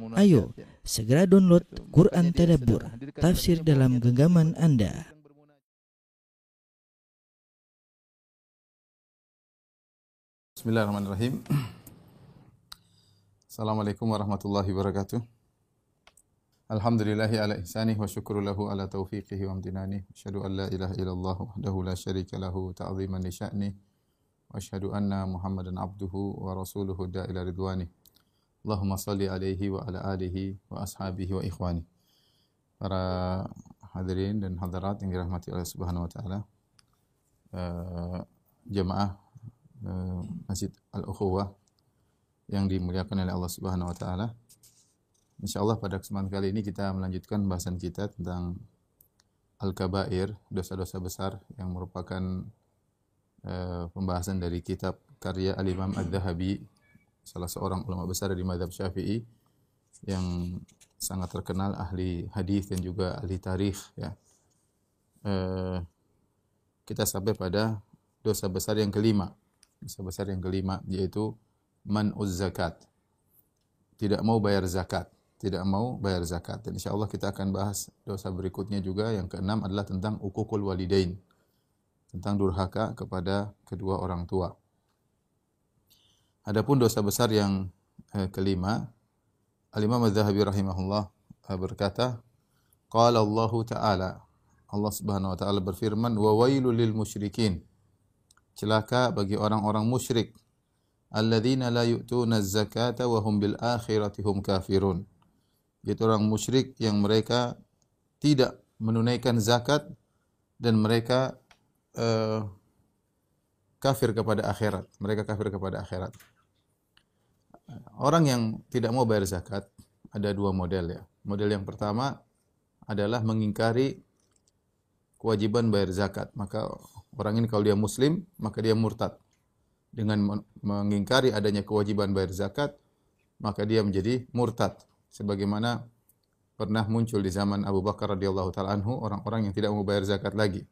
Ayo, segera download Quran Tadabbur, tafsir dalam genggaman Anda. Bismillahirrahmanirrahim. Assalamualaikum warahmatullahi wabarakatuh. Alhamdulillahi ala ihsanih wa syukru lahu ala taufiqihi wa amtinani. Asyhadu an la ilaha illallah wahdahu la syarika lahu ta'ziman li sya'ni. Wa asyhadu anna Muhammadan abduhu wa rasuluhu da'ila ridwani. Allahumma salli alaihi wa ala alihi wa ashabihi wa ikhwani. Para hadirin dan hadirat yang dirahmati oleh Subhanahu wa taala. Uh, jemaah uh, Masjid Al-Ukhuwah yang dimuliakan oleh Allah Subhanahu wa taala. Insyaallah pada kesempatan kali ini kita melanjutkan bahasan kita tentang al-kabair, dosa-dosa besar yang merupakan uh, pembahasan dari kitab karya Al-Imam Ad-Dhahabi, salah seorang ulama besar dari mazhab Syafi'i yang sangat terkenal ahli hadis dan juga ahli tarikh ya. Uh, kita sampai pada dosa besar yang kelima dosa besar yang kelima yaitu man'uz zakat. Tidak mau bayar zakat, tidak mau bayar zakat. Dan insyaallah kita akan bahas dosa berikutnya juga yang keenam adalah tentang ukukul walidain. Tentang durhaka kepada kedua orang tua. Adapun dosa besar yang eh, kelima, Al-Imam Az-Zahabi rahimahullah eh, berkata, qala Allah Ta'ala Allah Subhanahu wa taala berfirman, "Wa wailul lil musyrikin." celaka bagi orang-orang musyrik. Alladzina la yu'tuna zakata wa hum bil kafirun. Yaitu orang musyrik yang mereka tidak menunaikan zakat dan mereka uh, kafir kepada akhirat. Mereka kafir kepada akhirat orang yang tidak mau bayar zakat ada dua model ya model yang pertama adalah mengingkari kewajiban bayar zakat maka Orang ini kalau dia muslim, maka dia murtad. Dengan mengingkari adanya kewajiban bayar zakat, maka dia menjadi murtad. Sebagaimana pernah muncul di zaman Abu Bakar radhiyallahu taala anhu orang-orang yang tidak mau bayar zakat lagi.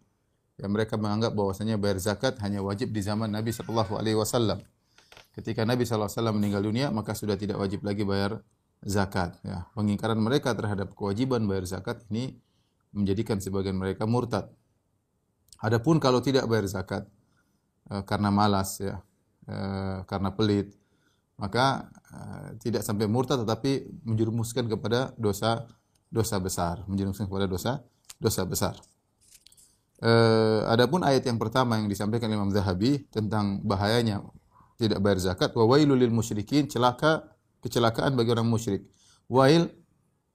Ya, mereka menganggap bahwasanya bayar zakat hanya wajib di zaman Nabi sallallahu alaihi wasallam. Ketika Nabi wasallam meninggal dunia, maka sudah tidak wajib lagi bayar zakat. Ya, pengingkaran mereka terhadap kewajiban bayar zakat ini menjadikan sebagian mereka murtad. Adapun kalau tidak bayar zakat e, karena malas ya, e, karena pelit, maka e, tidak sampai murtad tetapi menjerumuskan kepada dosa dosa besar, menjerumuskan kepada dosa dosa besar. E, adapun ayat yang pertama yang disampaikan Imam Zahabi tentang bahayanya tidak bayar zakat, wa wailul lil musyrikin, celaka kecelakaan bagi orang musyrik. Wail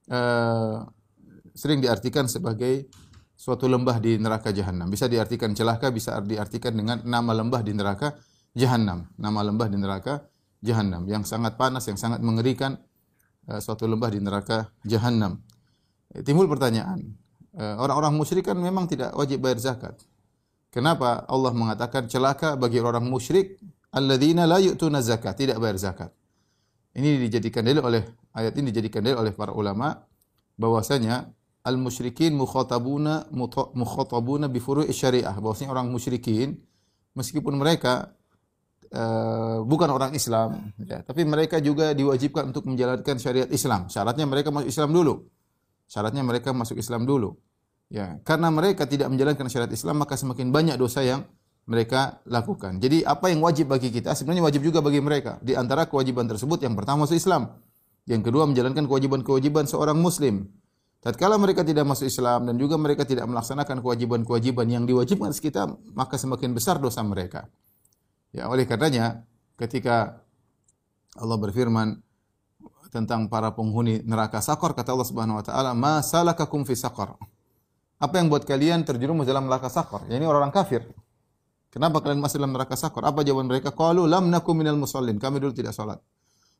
e, sering diartikan sebagai suatu lembah di neraka jahanam. Bisa diartikan celaka, bisa diartikan dengan nama lembah di neraka jahanam. Nama lembah di neraka jahanam yang sangat panas, yang sangat mengerikan uh, suatu lembah di neraka jahanam. Eh, timbul pertanyaan, uh, orang-orang musyrik kan memang tidak wajib bayar zakat. Kenapa Allah mengatakan celaka bagi orang musyrik alladzina la yu'tuna zakat, tidak bayar zakat. Ini dijadikan dalil oleh ayat ini dijadikan dalil oleh para ulama bahwasanya al-musyrikin mukhatabuna mukhatabuna bi furu'i syariah. Bahwasanya orang musyrikin meskipun mereka uh, bukan orang Islam ya, tapi mereka juga diwajibkan untuk menjalankan syariat Islam. Syaratnya mereka masuk Islam dulu. Syaratnya mereka masuk Islam dulu. Ya, karena mereka tidak menjalankan syariat Islam maka semakin banyak dosa yang mereka lakukan. Jadi apa yang wajib bagi kita sebenarnya wajib juga bagi mereka. Di antara kewajiban tersebut yang pertama masuk Islam. Yang kedua menjalankan kewajiban-kewajiban seorang muslim. Tatkala mereka tidak masuk Islam dan juga mereka tidak melaksanakan kewajiban-kewajiban yang diwajibkan atas kita, maka semakin besar dosa mereka. Ya, oleh karenanya ketika Allah berfirman tentang para penghuni neraka sakor kata Allah Subhanahu wa taala, "Ma salakakum fi sakor?" Apa yang buat kalian terjerumus dalam neraka sakor? Ya, ini orang-orang kafir. Kenapa kalian masuk dalam neraka sakor? Apa jawaban mereka? Qalu lam nakum minal musallin. Kami dulu tidak salat.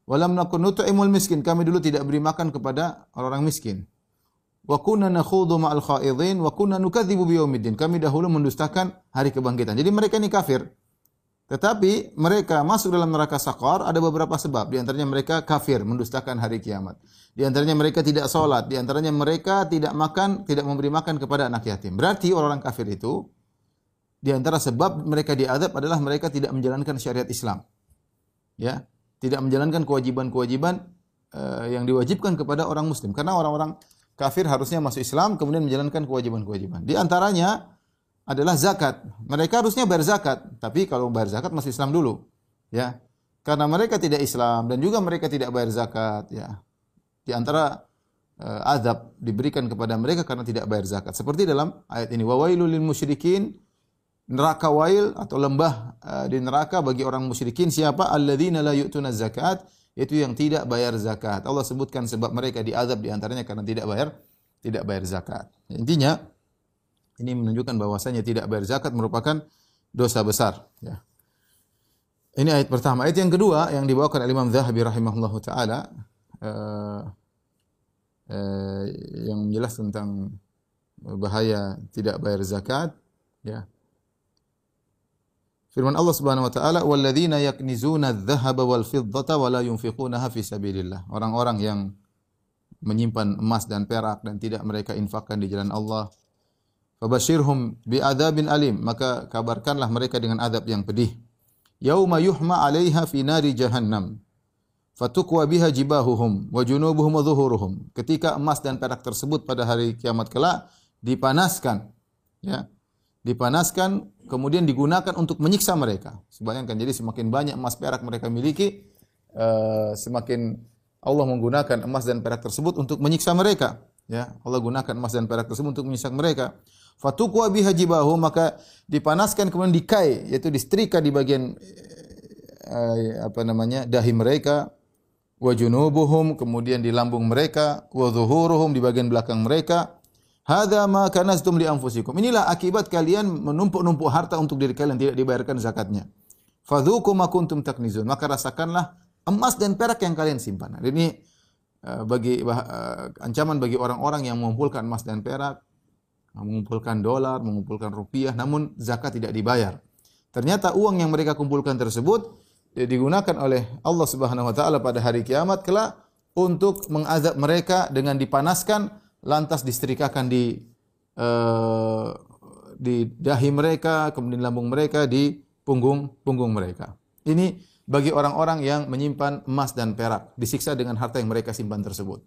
Walam nakun nut'imul miskin. Kami dulu tidak beri makan kepada orang-orang miskin wa kunna nakhudhu ma'al khaidin wa kunna nukadzibu biyaumiddin. Kami dahulu mendustakan hari kebangkitan. Jadi mereka ini kafir. Tetapi mereka masuk dalam neraka sakar ada beberapa sebab. Di antaranya mereka kafir, mendustakan hari kiamat. Di antaranya mereka tidak sholat. Di antaranya mereka tidak makan, tidak memberi makan kepada anak yatim. Berarti orang-orang kafir itu, di antara sebab mereka diadab adalah mereka tidak menjalankan syariat Islam. Ya, tidak menjalankan kewajiban-kewajiban uh, yang diwajibkan kepada orang muslim karena orang-orang kafir harusnya masuk Islam kemudian menjalankan kewajiban-kewajiban. Di antaranya adalah zakat. Mereka harusnya bayar zakat, tapi kalau bayar zakat masih Islam dulu. Ya. Karena mereka tidak Islam dan juga mereka tidak bayar zakat, ya. Di antara uh, azab diberikan kepada mereka karena tidak bayar zakat. Seperti dalam ayat ini, wa wailul lil musyrikin neraka wail atau lembah uh, di neraka bagi orang musyrikin siapa alladzina la yu'tuna zakat yaitu yang tidak bayar zakat. Allah sebutkan sebab mereka diazab di antaranya karena tidak bayar tidak bayar zakat. Intinya ini menunjukkan bahwasanya tidak bayar zakat merupakan dosa besar ya. Ini ayat pertama. Ayat yang kedua yang dibawakan oleh Imam Zahabi rahimahullahu taala uh, uh, yang menjelaskan tentang bahaya tidak bayar zakat ya Firman Allah Subhanahu wa taala, "Walladzina yaknizuna adh-dhahaba wal fiddata wa la yunfiqunaha fi sabilillah." Orang-orang yang menyimpan emas dan perak dan tidak mereka infakkan di jalan Allah. Fabashirhum bi'adzabin alim, maka kabarkanlah mereka dengan adab yang pedih. Yauma yuhma 'alaiha fi nari jahannam. Fatukwa biha jibahuhum wa junubuhum wa dhuhuruhum. Ketika emas dan perak tersebut pada hari kiamat kelak dipanaskan, ya, dipanaskan kemudian digunakan untuk menyiksa mereka. Sebayangkan jadi semakin banyak emas perak mereka miliki uh, semakin Allah menggunakan emas dan perak tersebut untuk menyiksa mereka. Ya, Allah gunakan emas dan perak tersebut untuk menyiksa mereka. Fatukwa biha jibahu maka dipanaskan kemudian dikai yaitu disetrika di bagian uh, apa namanya dahi mereka wa junubuhum kemudian di lambung mereka wa zuhuruhum di bagian belakang mereka Hadza ma kanaztum li anfusikum. Inilah akibat kalian menumpuk-numpuk harta untuk diri kalian tidak dibayarkan zakatnya. Fadzuqu ma kuntum taknizun. Maka rasakanlah emas dan perak yang kalian simpan. Ini uh, bagi uh, ancaman bagi orang-orang yang mengumpulkan emas dan perak, mengumpulkan dolar, mengumpulkan rupiah, namun zakat tidak dibayar. Ternyata uang yang mereka kumpulkan tersebut digunakan oleh Allah Subhanahu wa taala pada hari kiamat kelak untuk mengazab mereka dengan dipanaskan lantas disetrikakan di uh, di dahi mereka, kemudian lambung mereka, di punggung punggung mereka. Ini bagi orang-orang yang menyimpan emas dan perak, disiksa dengan harta yang mereka simpan tersebut.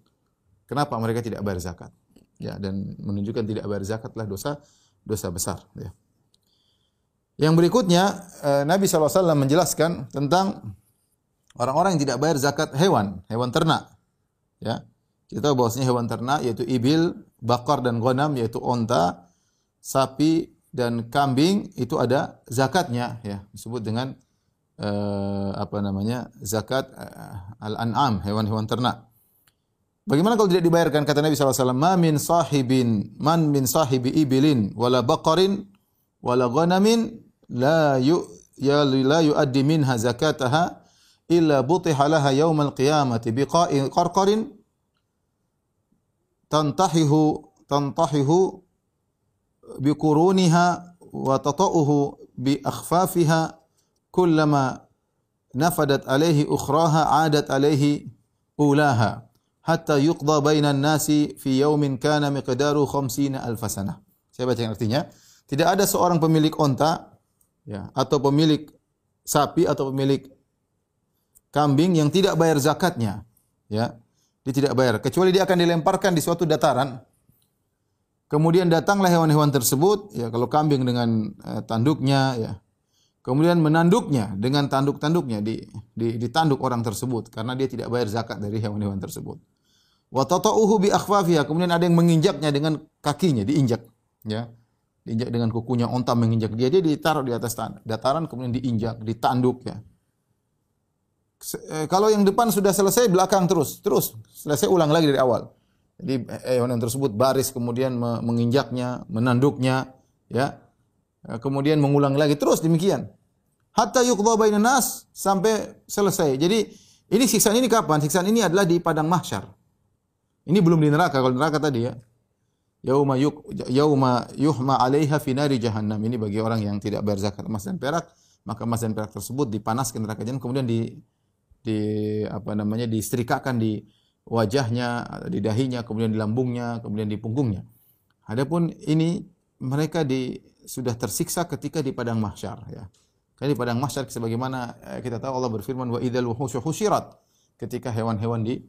Kenapa mereka tidak bayar zakat? Ya, dan menunjukkan tidak bayar zakatlah dosa dosa besar. Ya. Yang berikutnya eh, Nabi SAW menjelaskan tentang orang-orang yang tidak bayar zakat hewan, hewan ternak. Ya, kita tahu bahwasanya hewan ternak yaitu ibil, bakar dan ghanam yaitu onta, sapi dan kambing itu ada zakatnya ya disebut dengan uh, apa namanya zakat uh, al-an'am hewan-hewan ternak. Bagaimana kalau tidak dibayarkan kata Nabi SAW ma min sahibin man min sahibi ibilin wala baqarin wala ghanamin la yu ya la yuaddi minha zakataha illa butiha laha yaumal qiyamati biqa'i qarqarin tantahihu tantahihu biquruniha wa tata'uhu bi akhfafiha kullama nafadat alaihi ukhraha adat alaihi ulaha hatta yuqda bainan nasi fi yaumin kana miqdaru 50 alf sanah. Saya baca yang artinya. Tidak ada seorang pemilik onta ya atau pemilik sapi atau pemilik kambing yang tidak bayar zakatnya ya dia tidak bayar kecuali dia akan dilemparkan di suatu dataran. Kemudian datanglah hewan-hewan tersebut, ya kalau kambing dengan eh, tanduknya, ya. Kemudian menanduknya dengan tanduk-tanduknya di, di ditanduk orang tersebut karena dia tidak bayar zakat dari hewan-hewan tersebut. Wa tata'uhu bi akhfafiha, kemudian ada yang menginjaknya dengan kakinya, diinjak, ya. Diinjak dengan kukunya onta menginjak dia, dia ditaruh di atas dataran kemudian diinjak, ditanduk ya. Eh, kalau yang depan sudah selesai, belakang terus, terus selesai ulang lagi dari awal. Jadi eh, hewan tersebut baris kemudian menginjaknya, menanduknya, ya. Eh, kemudian mengulang lagi terus demikian. Hatta yuqdha bainan nas sampai selesai. Jadi ini siksaan ini kapan? Siksaan ini adalah di padang mahsyar. Ini belum di neraka. Kalau neraka tadi ya. Yauma yuk yauma yuhma 'alaiha fi nari jahannam. Ini bagi orang yang tidak bayar zakat emas dan perak, maka emas dan perak tersebut dipanaskan neraka jahannam kemudian di di apa namanya disetrikakan di wajahnya, di dahinya, kemudian di lambungnya, kemudian di punggungnya. Adapun ini mereka di sudah tersiksa ketika di padang mahsyar ya. Karena di padang mahsyar sebagaimana eh, kita tahu Allah berfirman wa idzal wuhusyu husyirat ketika hewan-hewan di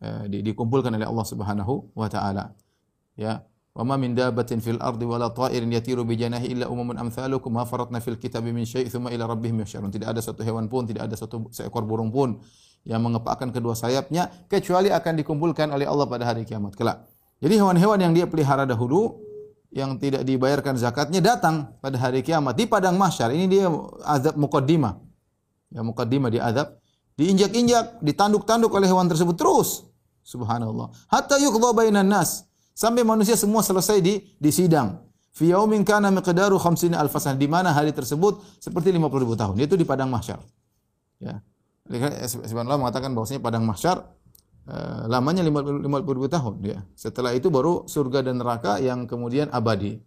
uh, di, dikumpulkan oleh Allah Subhanahu wa taala. Ya. Ma min dabbatin fil ardi wala ta'irin yatiru bi janahi illa umamun amsalukum ma faratna fil kitabi min syai' thumma ila rabbihim yusyarun. Tidak ada satu hewan pun, tidak ada satu seekor burung pun yang mengepakkan kedua sayapnya kecuali akan dikumpulkan oleh Allah pada hari kiamat kelak. Jadi hewan-hewan yang dia pelihara dahulu yang tidak dibayarkan zakatnya datang pada hari kiamat di padang mahsyar. Ini dia azab muqaddimah. Ya muqaddimah di azab diinjak-injak, ditanduk-tanduk oleh hewan tersebut terus. Subhanallah. Hatta yuqdha bainan nas. Sampai manusia semua selesai di di sidang. Fi yaumin kana miqdaru 50 alfasan di mana hari tersebut seperti 50 ribu tahun. Yaitu di padang mahsyar. Ya. Subhanallah mengatakan bahwasanya padang mahsyar Eh, lamanya 50, 50 ribu tahun ya. Setelah itu baru surga dan neraka yang kemudian abadi.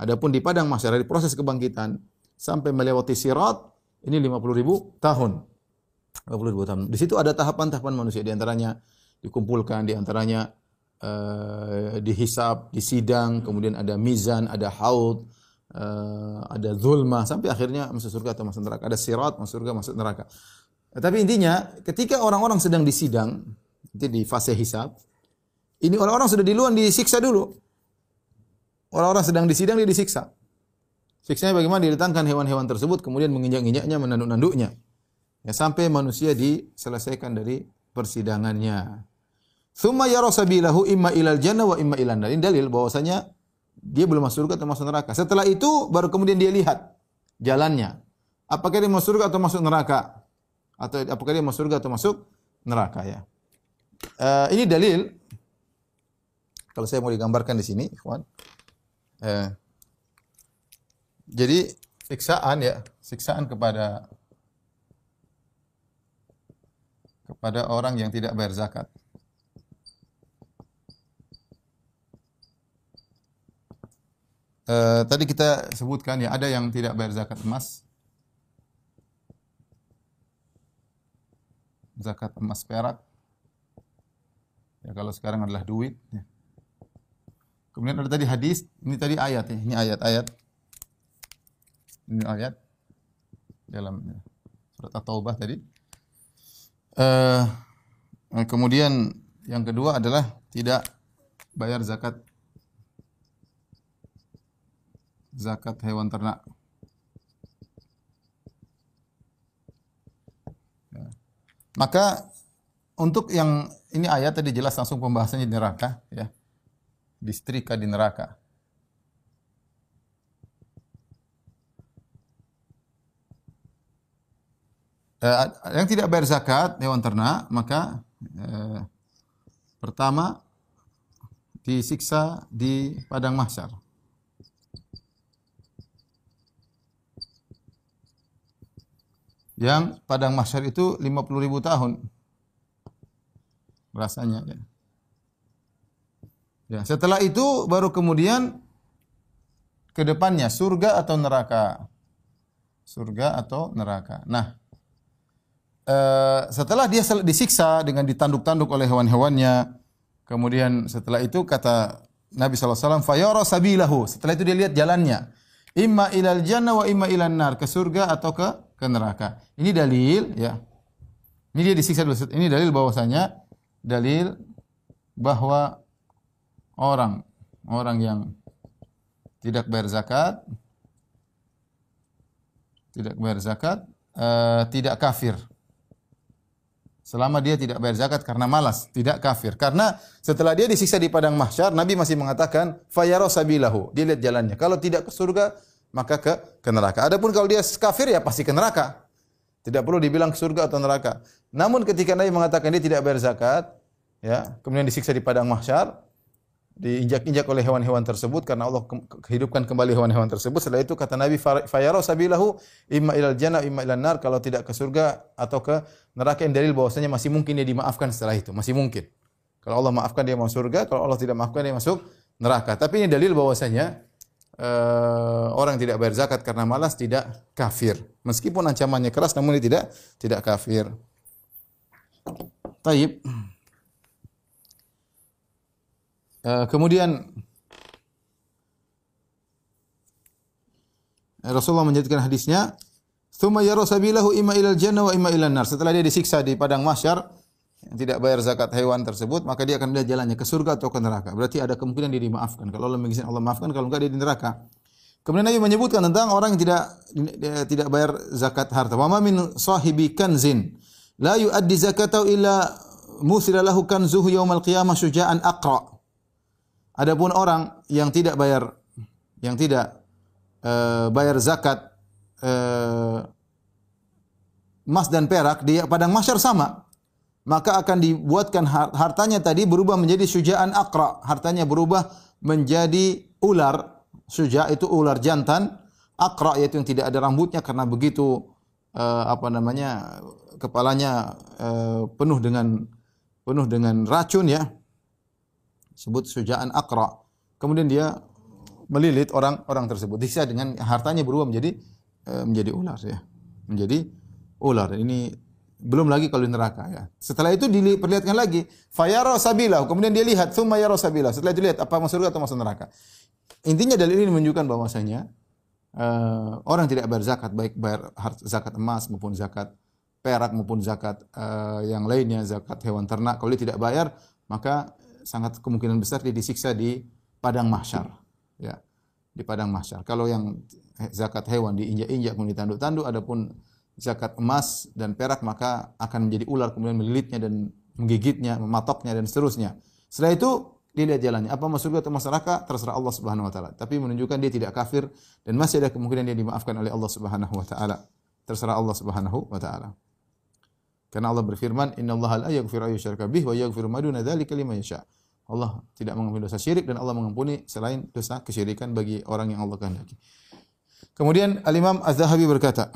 Adapun di padang mahsyar di proses kebangkitan sampai melewati sirat ini 50 ribu tahun. 50 ribu tahun. Di situ ada tahapan-tahapan manusia di antaranya dikumpulkan di antaranya uh, dihisap, disidang, kemudian ada mizan, ada haud, uh, ada zulma sampai akhirnya masuk surga atau masuk neraka. Ada sirat, masuk surga, masuk neraka. Tapi intinya ketika orang-orang sedang disidang, itu di fase hisab. Ini orang-orang sudah di luar disiksa dulu. Orang-orang sedang disidang dia disiksa. Siksanya bagaimana? Didatangkan hewan-hewan tersebut kemudian menginjak-injaknya, menanduk-nanduknya. Ya, sampai manusia diselesaikan dari persidangannya. Thumma yara sabilahu imma ilal jannah wa imma ilan Ini dalil bahwasanya dia belum masuk surga atau masuk neraka. Setelah itu baru kemudian dia lihat jalannya. Apakah dia masuk surga atau masuk neraka? Atau apakah dia masuk surga atau masuk neraka ya. Uh, ini dalil kalau saya mau digambarkan di sini, ikhwan. Uh, jadi siksaan ya, siksaan kepada kepada orang yang tidak bayar zakat. Uh, tadi kita sebutkan ya ada yang tidak bayar zakat emas, zakat emas perak, Ya, kalau sekarang adalah duit. Ya. Kemudian ada tadi hadis, ini tadi ayat ya, ini ayat-ayat. Ini ayat dalam ya, surat At-Taubah tadi. Uh, kemudian yang kedua adalah tidak bayar zakat zakat hewan ternak. Ya. Maka untuk yang ini ayat tadi jelas langsung pembahasannya di neraka ya. Distrika di neraka. Eh, yang tidak bayar zakat hewan ternak maka eh, pertama disiksa di padang mahsyar. Yang padang mahsyar itu 50 ribu tahun rasanya ya. Ya, setelah itu baru kemudian ke depannya surga atau neraka. Surga atau neraka. Nah, eh, setelah dia disiksa dengan ditanduk-tanduk oleh hewan-hewannya, kemudian setelah itu kata Nabi SAW, fayara sabilahu. Setelah itu dia lihat jalannya. Imma ilal jannah wa imma ilan nar. Ke surga atau ke, ke neraka. Ini dalil, ya. Ini dia disiksa dulu. Ini dalil bahwasanya dalil bahwa orang orang yang tidak bayar zakat tidak bayar zakat uh, tidak kafir selama dia tidak bayar zakat karena malas tidak kafir karena setelah dia disiksa di padang mahsyar Nabi masih mengatakan fayaro sabilahu dia lihat jalannya kalau tidak ke surga maka ke ke neraka adapun kalau dia kafir ya pasti ke neraka tidak perlu dibilang ke surga atau neraka namun ketika Nabi mengatakan dia tidak bayar zakat, ya, kemudian disiksa di padang mahsyar, diinjak-injak oleh hewan-hewan tersebut karena Allah kehidupkan kembali hewan-hewan tersebut. Setelah itu kata Nabi fayara sabilahu imma ilal jannah imma ilal nar kalau tidak ke surga atau ke neraka yang dalil bahwasanya masih mungkin dia dimaafkan setelah itu, masih mungkin. Kalau Allah maafkan dia masuk surga, kalau Allah tidak maafkan dia masuk neraka. Tapi ini dalil bahwasanya uh, orang tidak bayar zakat karena malas tidak kafir. Meskipun ancamannya keras namun dia tidak tidak kafir. Taib. Uh, kemudian Rasulullah menjadikan hadisnya, "Tsumma yara sabilahu ilal jannah wa imma ilan nar." Setelah dia disiksa di padang mahsyar, yang tidak bayar zakat hewan tersebut, maka dia akan lihat jalannya ke surga atau ke neraka. Berarti ada kemungkinan dia dimaafkan. Kalau Allah mengizinkan Allah maafkan, kalau enggak dia di neraka. Kemudian Nabi menyebutkan tentang orang yang tidak tidak bayar zakat harta. Wa min sahibi kanzin la yuaddi zakatahu illa musila lahu kanzuhu yaumal qiyamah syuja'an aqra. Adapun orang yang tidak bayar yang tidak uh, bayar zakat uh, emas dan perak di padang mahsyar sama maka akan dibuatkan hartanya tadi berubah menjadi sujaan akra hartanya berubah menjadi ular suja itu ular jantan akra yaitu yang tidak ada rambutnya karena begitu uh, apa namanya kepalanya uh, penuh dengan penuh dengan racun ya sebut sujaan akra kemudian dia melilit orang-orang tersebut. Disiksa dengan hartanya berubah menjadi uh, menjadi ular ya. Menjadi ular. Ini belum lagi kalau di neraka ya. Setelah itu diperlihatkan lagi fayara sabila, kemudian dia lihat summa yara. Setelah itu lihat apa masuk surga atau masuk neraka. Intinya dalil ini menunjukkan bahwasanya uh, orang tidak bayar zakat baik bayar zakat emas maupun zakat perak maupun zakat uh, yang lainnya zakat hewan ternak kalau dia tidak bayar maka sangat kemungkinan besar dia disiksa di padang mahsyar ya di padang mahsyar. Kalau yang zakat hewan diinjak-injak kemudian ditanduk-tanduk adapun zakat emas dan perak maka akan menjadi ular kemudian melilitnya dan menggigitnya, mematoknya dan seterusnya. Setelah itu dilihat jalannya apa masuk atau masyarakat terserah Allah Subhanahu wa taala. Tapi menunjukkan dia tidak kafir dan masih ada kemungkinan dia dimaafkan oleh Allah Subhanahu wa taala. Terserah Allah Subhanahu wa taala. Karena Allah berfirman, "Inna Allah la yaghfiru ayyushraka bih wa yaghfiru ma duna dzalika liman yasha'." Allah tidak mengampuni dosa syirik dan Allah mengampuni selain dosa kesyirikan bagi orang yang Allah kehendaki. Kemudian Al-Imam Az-Zahabi berkata,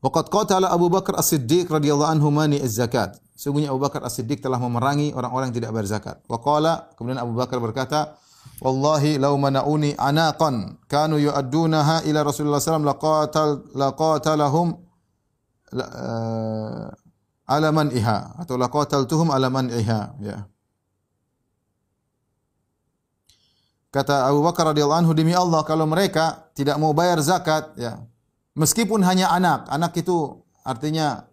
Waqad qatala Abu Bakar As-Siddiq radhiyallahu anhu mani az-zakat. Sungguhnya Abu Bakar As-Siddiq telah memerangi orang-orang yang tidak berzakat. Wa qala, kemudian Abu Bakar berkata, Wallahi law mana'uni anaqan kanu yu'addunaha ila Rasulullah sallallahu laqatal laqatalahum uh, alaman iha atau laqataltuhum alaman iha ya. Kata Abu Bakar radhiyallahu anhu demi Allah kalau mereka tidak mau bayar zakat ya meskipun hanya anak anak itu artinya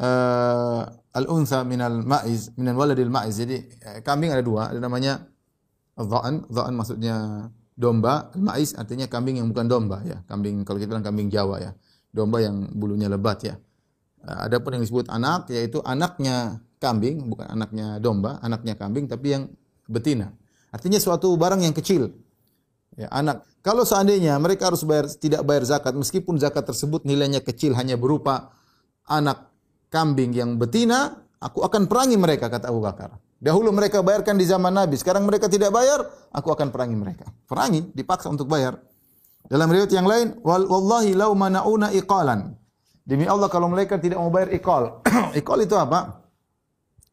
uh, al-untha minal ma'iz minal waladil ma'iz jadi eh, kambing ada dua ada namanya dha'an dha'an maksudnya domba al-ma'iz artinya kambing yang bukan domba ya kambing kalau kita bilang kambing Jawa ya domba yang bulunya lebat ya Eh, ada pun yang disebut anak yaitu anaknya kambing, bukan anaknya domba, anaknya kambing tapi yang betina. Artinya suatu barang yang kecil. Ya, anak. Kalau seandainya mereka harus bayar tidak bayar zakat meskipun zakat tersebut nilainya kecil hanya berupa anak kambing yang betina, aku akan perangi mereka kata Abu Bakar. Dahulu mereka bayarkan di zaman Nabi, sekarang mereka tidak bayar, aku akan perangi mereka. Perangi, dipaksa untuk bayar. Dalam riwayat yang lain, wallahi lau manauna iqalan. Demi Allah kalau mereka tidak mau bayar ikol. ikol itu apa?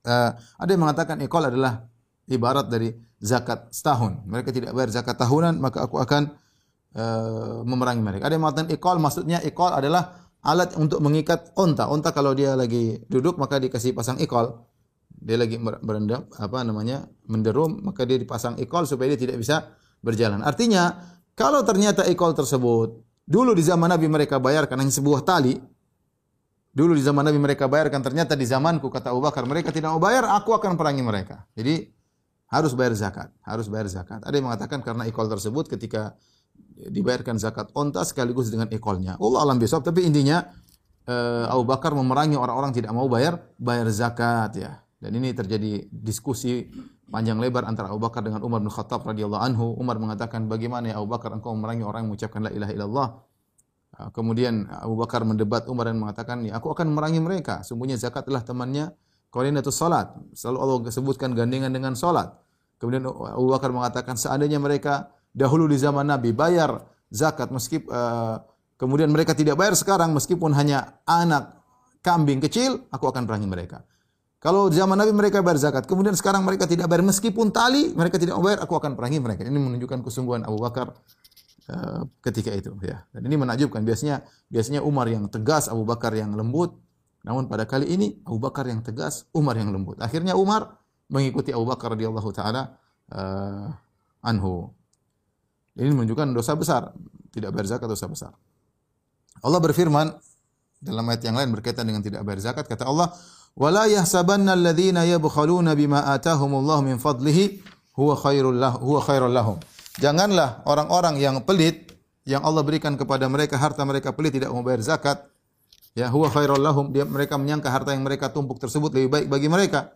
Uh, ada yang mengatakan ikol adalah ibarat dari zakat setahun. Mereka tidak bayar zakat tahunan, maka aku akan uh, memerangi mereka. Ada yang mengatakan ikol, maksudnya ikol adalah alat untuk mengikat onta. Onta kalau dia lagi duduk maka dikasih pasang ikol. Dia lagi berendam, apa namanya, menderum, maka dia dipasang ikol supaya dia tidak bisa berjalan. Artinya, kalau ternyata ikol tersebut dulu di zaman Nabi mereka bayarkan hanya sebuah tali, Dulu di zaman Nabi mereka bayarkan, ternyata di zamanku kata Abu Bakar mereka tidak mau bayar, aku akan perangi mereka. Jadi harus bayar zakat, harus bayar zakat. Ada yang mengatakan karena ikol tersebut ketika dibayarkan zakat onta sekaligus dengan ikolnya. Allah alam besok, tapi intinya uh, Abu Bakar memerangi orang-orang tidak mau bayar bayar zakat ya. Dan ini terjadi diskusi panjang lebar antara Abu Bakar dengan Umar bin Khattab radhiyallahu anhu. Umar mengatakan, "Bagaimana ya Abu Bakar engkau memerangi orang yang mengucapkan la ilaha illallah?" Ah, kemudian Abu Bakar mendebat Umar dan mengatakan, ya, aku akan memerangi mereka. Sungguhnya zakat adalah temannya koordinatus salat. Selalu Allah sebutkan gandengan dengan salat. Kemudian Abu Bakar mengatakan, seandainya mereka dahulu di zaman Nabi bayar zakat meskipun uh, kemudian mereka tidak bayar sekarang meskipun hanya anak kambing kecil, aku akan perangi mereka. Kalau zaman Nabi mereka bayar zakat, kemudian sekarang mereka tidak bayar meskipun tali, mereka tidak bayar, aku akan perangi mereka. Ini menunjukkan kesungguhan Abu Bakar Eh, ketika itu ya. Dan ini menakjubkan biasanya biasanya Umar yang tegas, Abu Bakar yang lembut. Namun pada kali ini Abu Bakar yang tegas, Umar yang lembut. Akhirnya Umar mengikuti Abu Bakar radhiyallahu taala uh, anhu. Ini menunjukkan dosa besar, tidak berzakat dosa besar. Allah berfirman Dalam ayat yang lain berkaitan dengan tidak bayar zakat kata Allah, "Wala yahsabanna alladhina yabkhaluna bima atahumullahu min fadlihi huwa khairul lah huwa khairul lahum." Janganlah orang-orang yang pelit yang Allah berikan kepada mereka harta mereka pelit tidak mau bayar zakat, ya huwa khairul lahum, dia mereka menyangka harta yang mereka tumpuk tersebut lebih baik bagi mereka.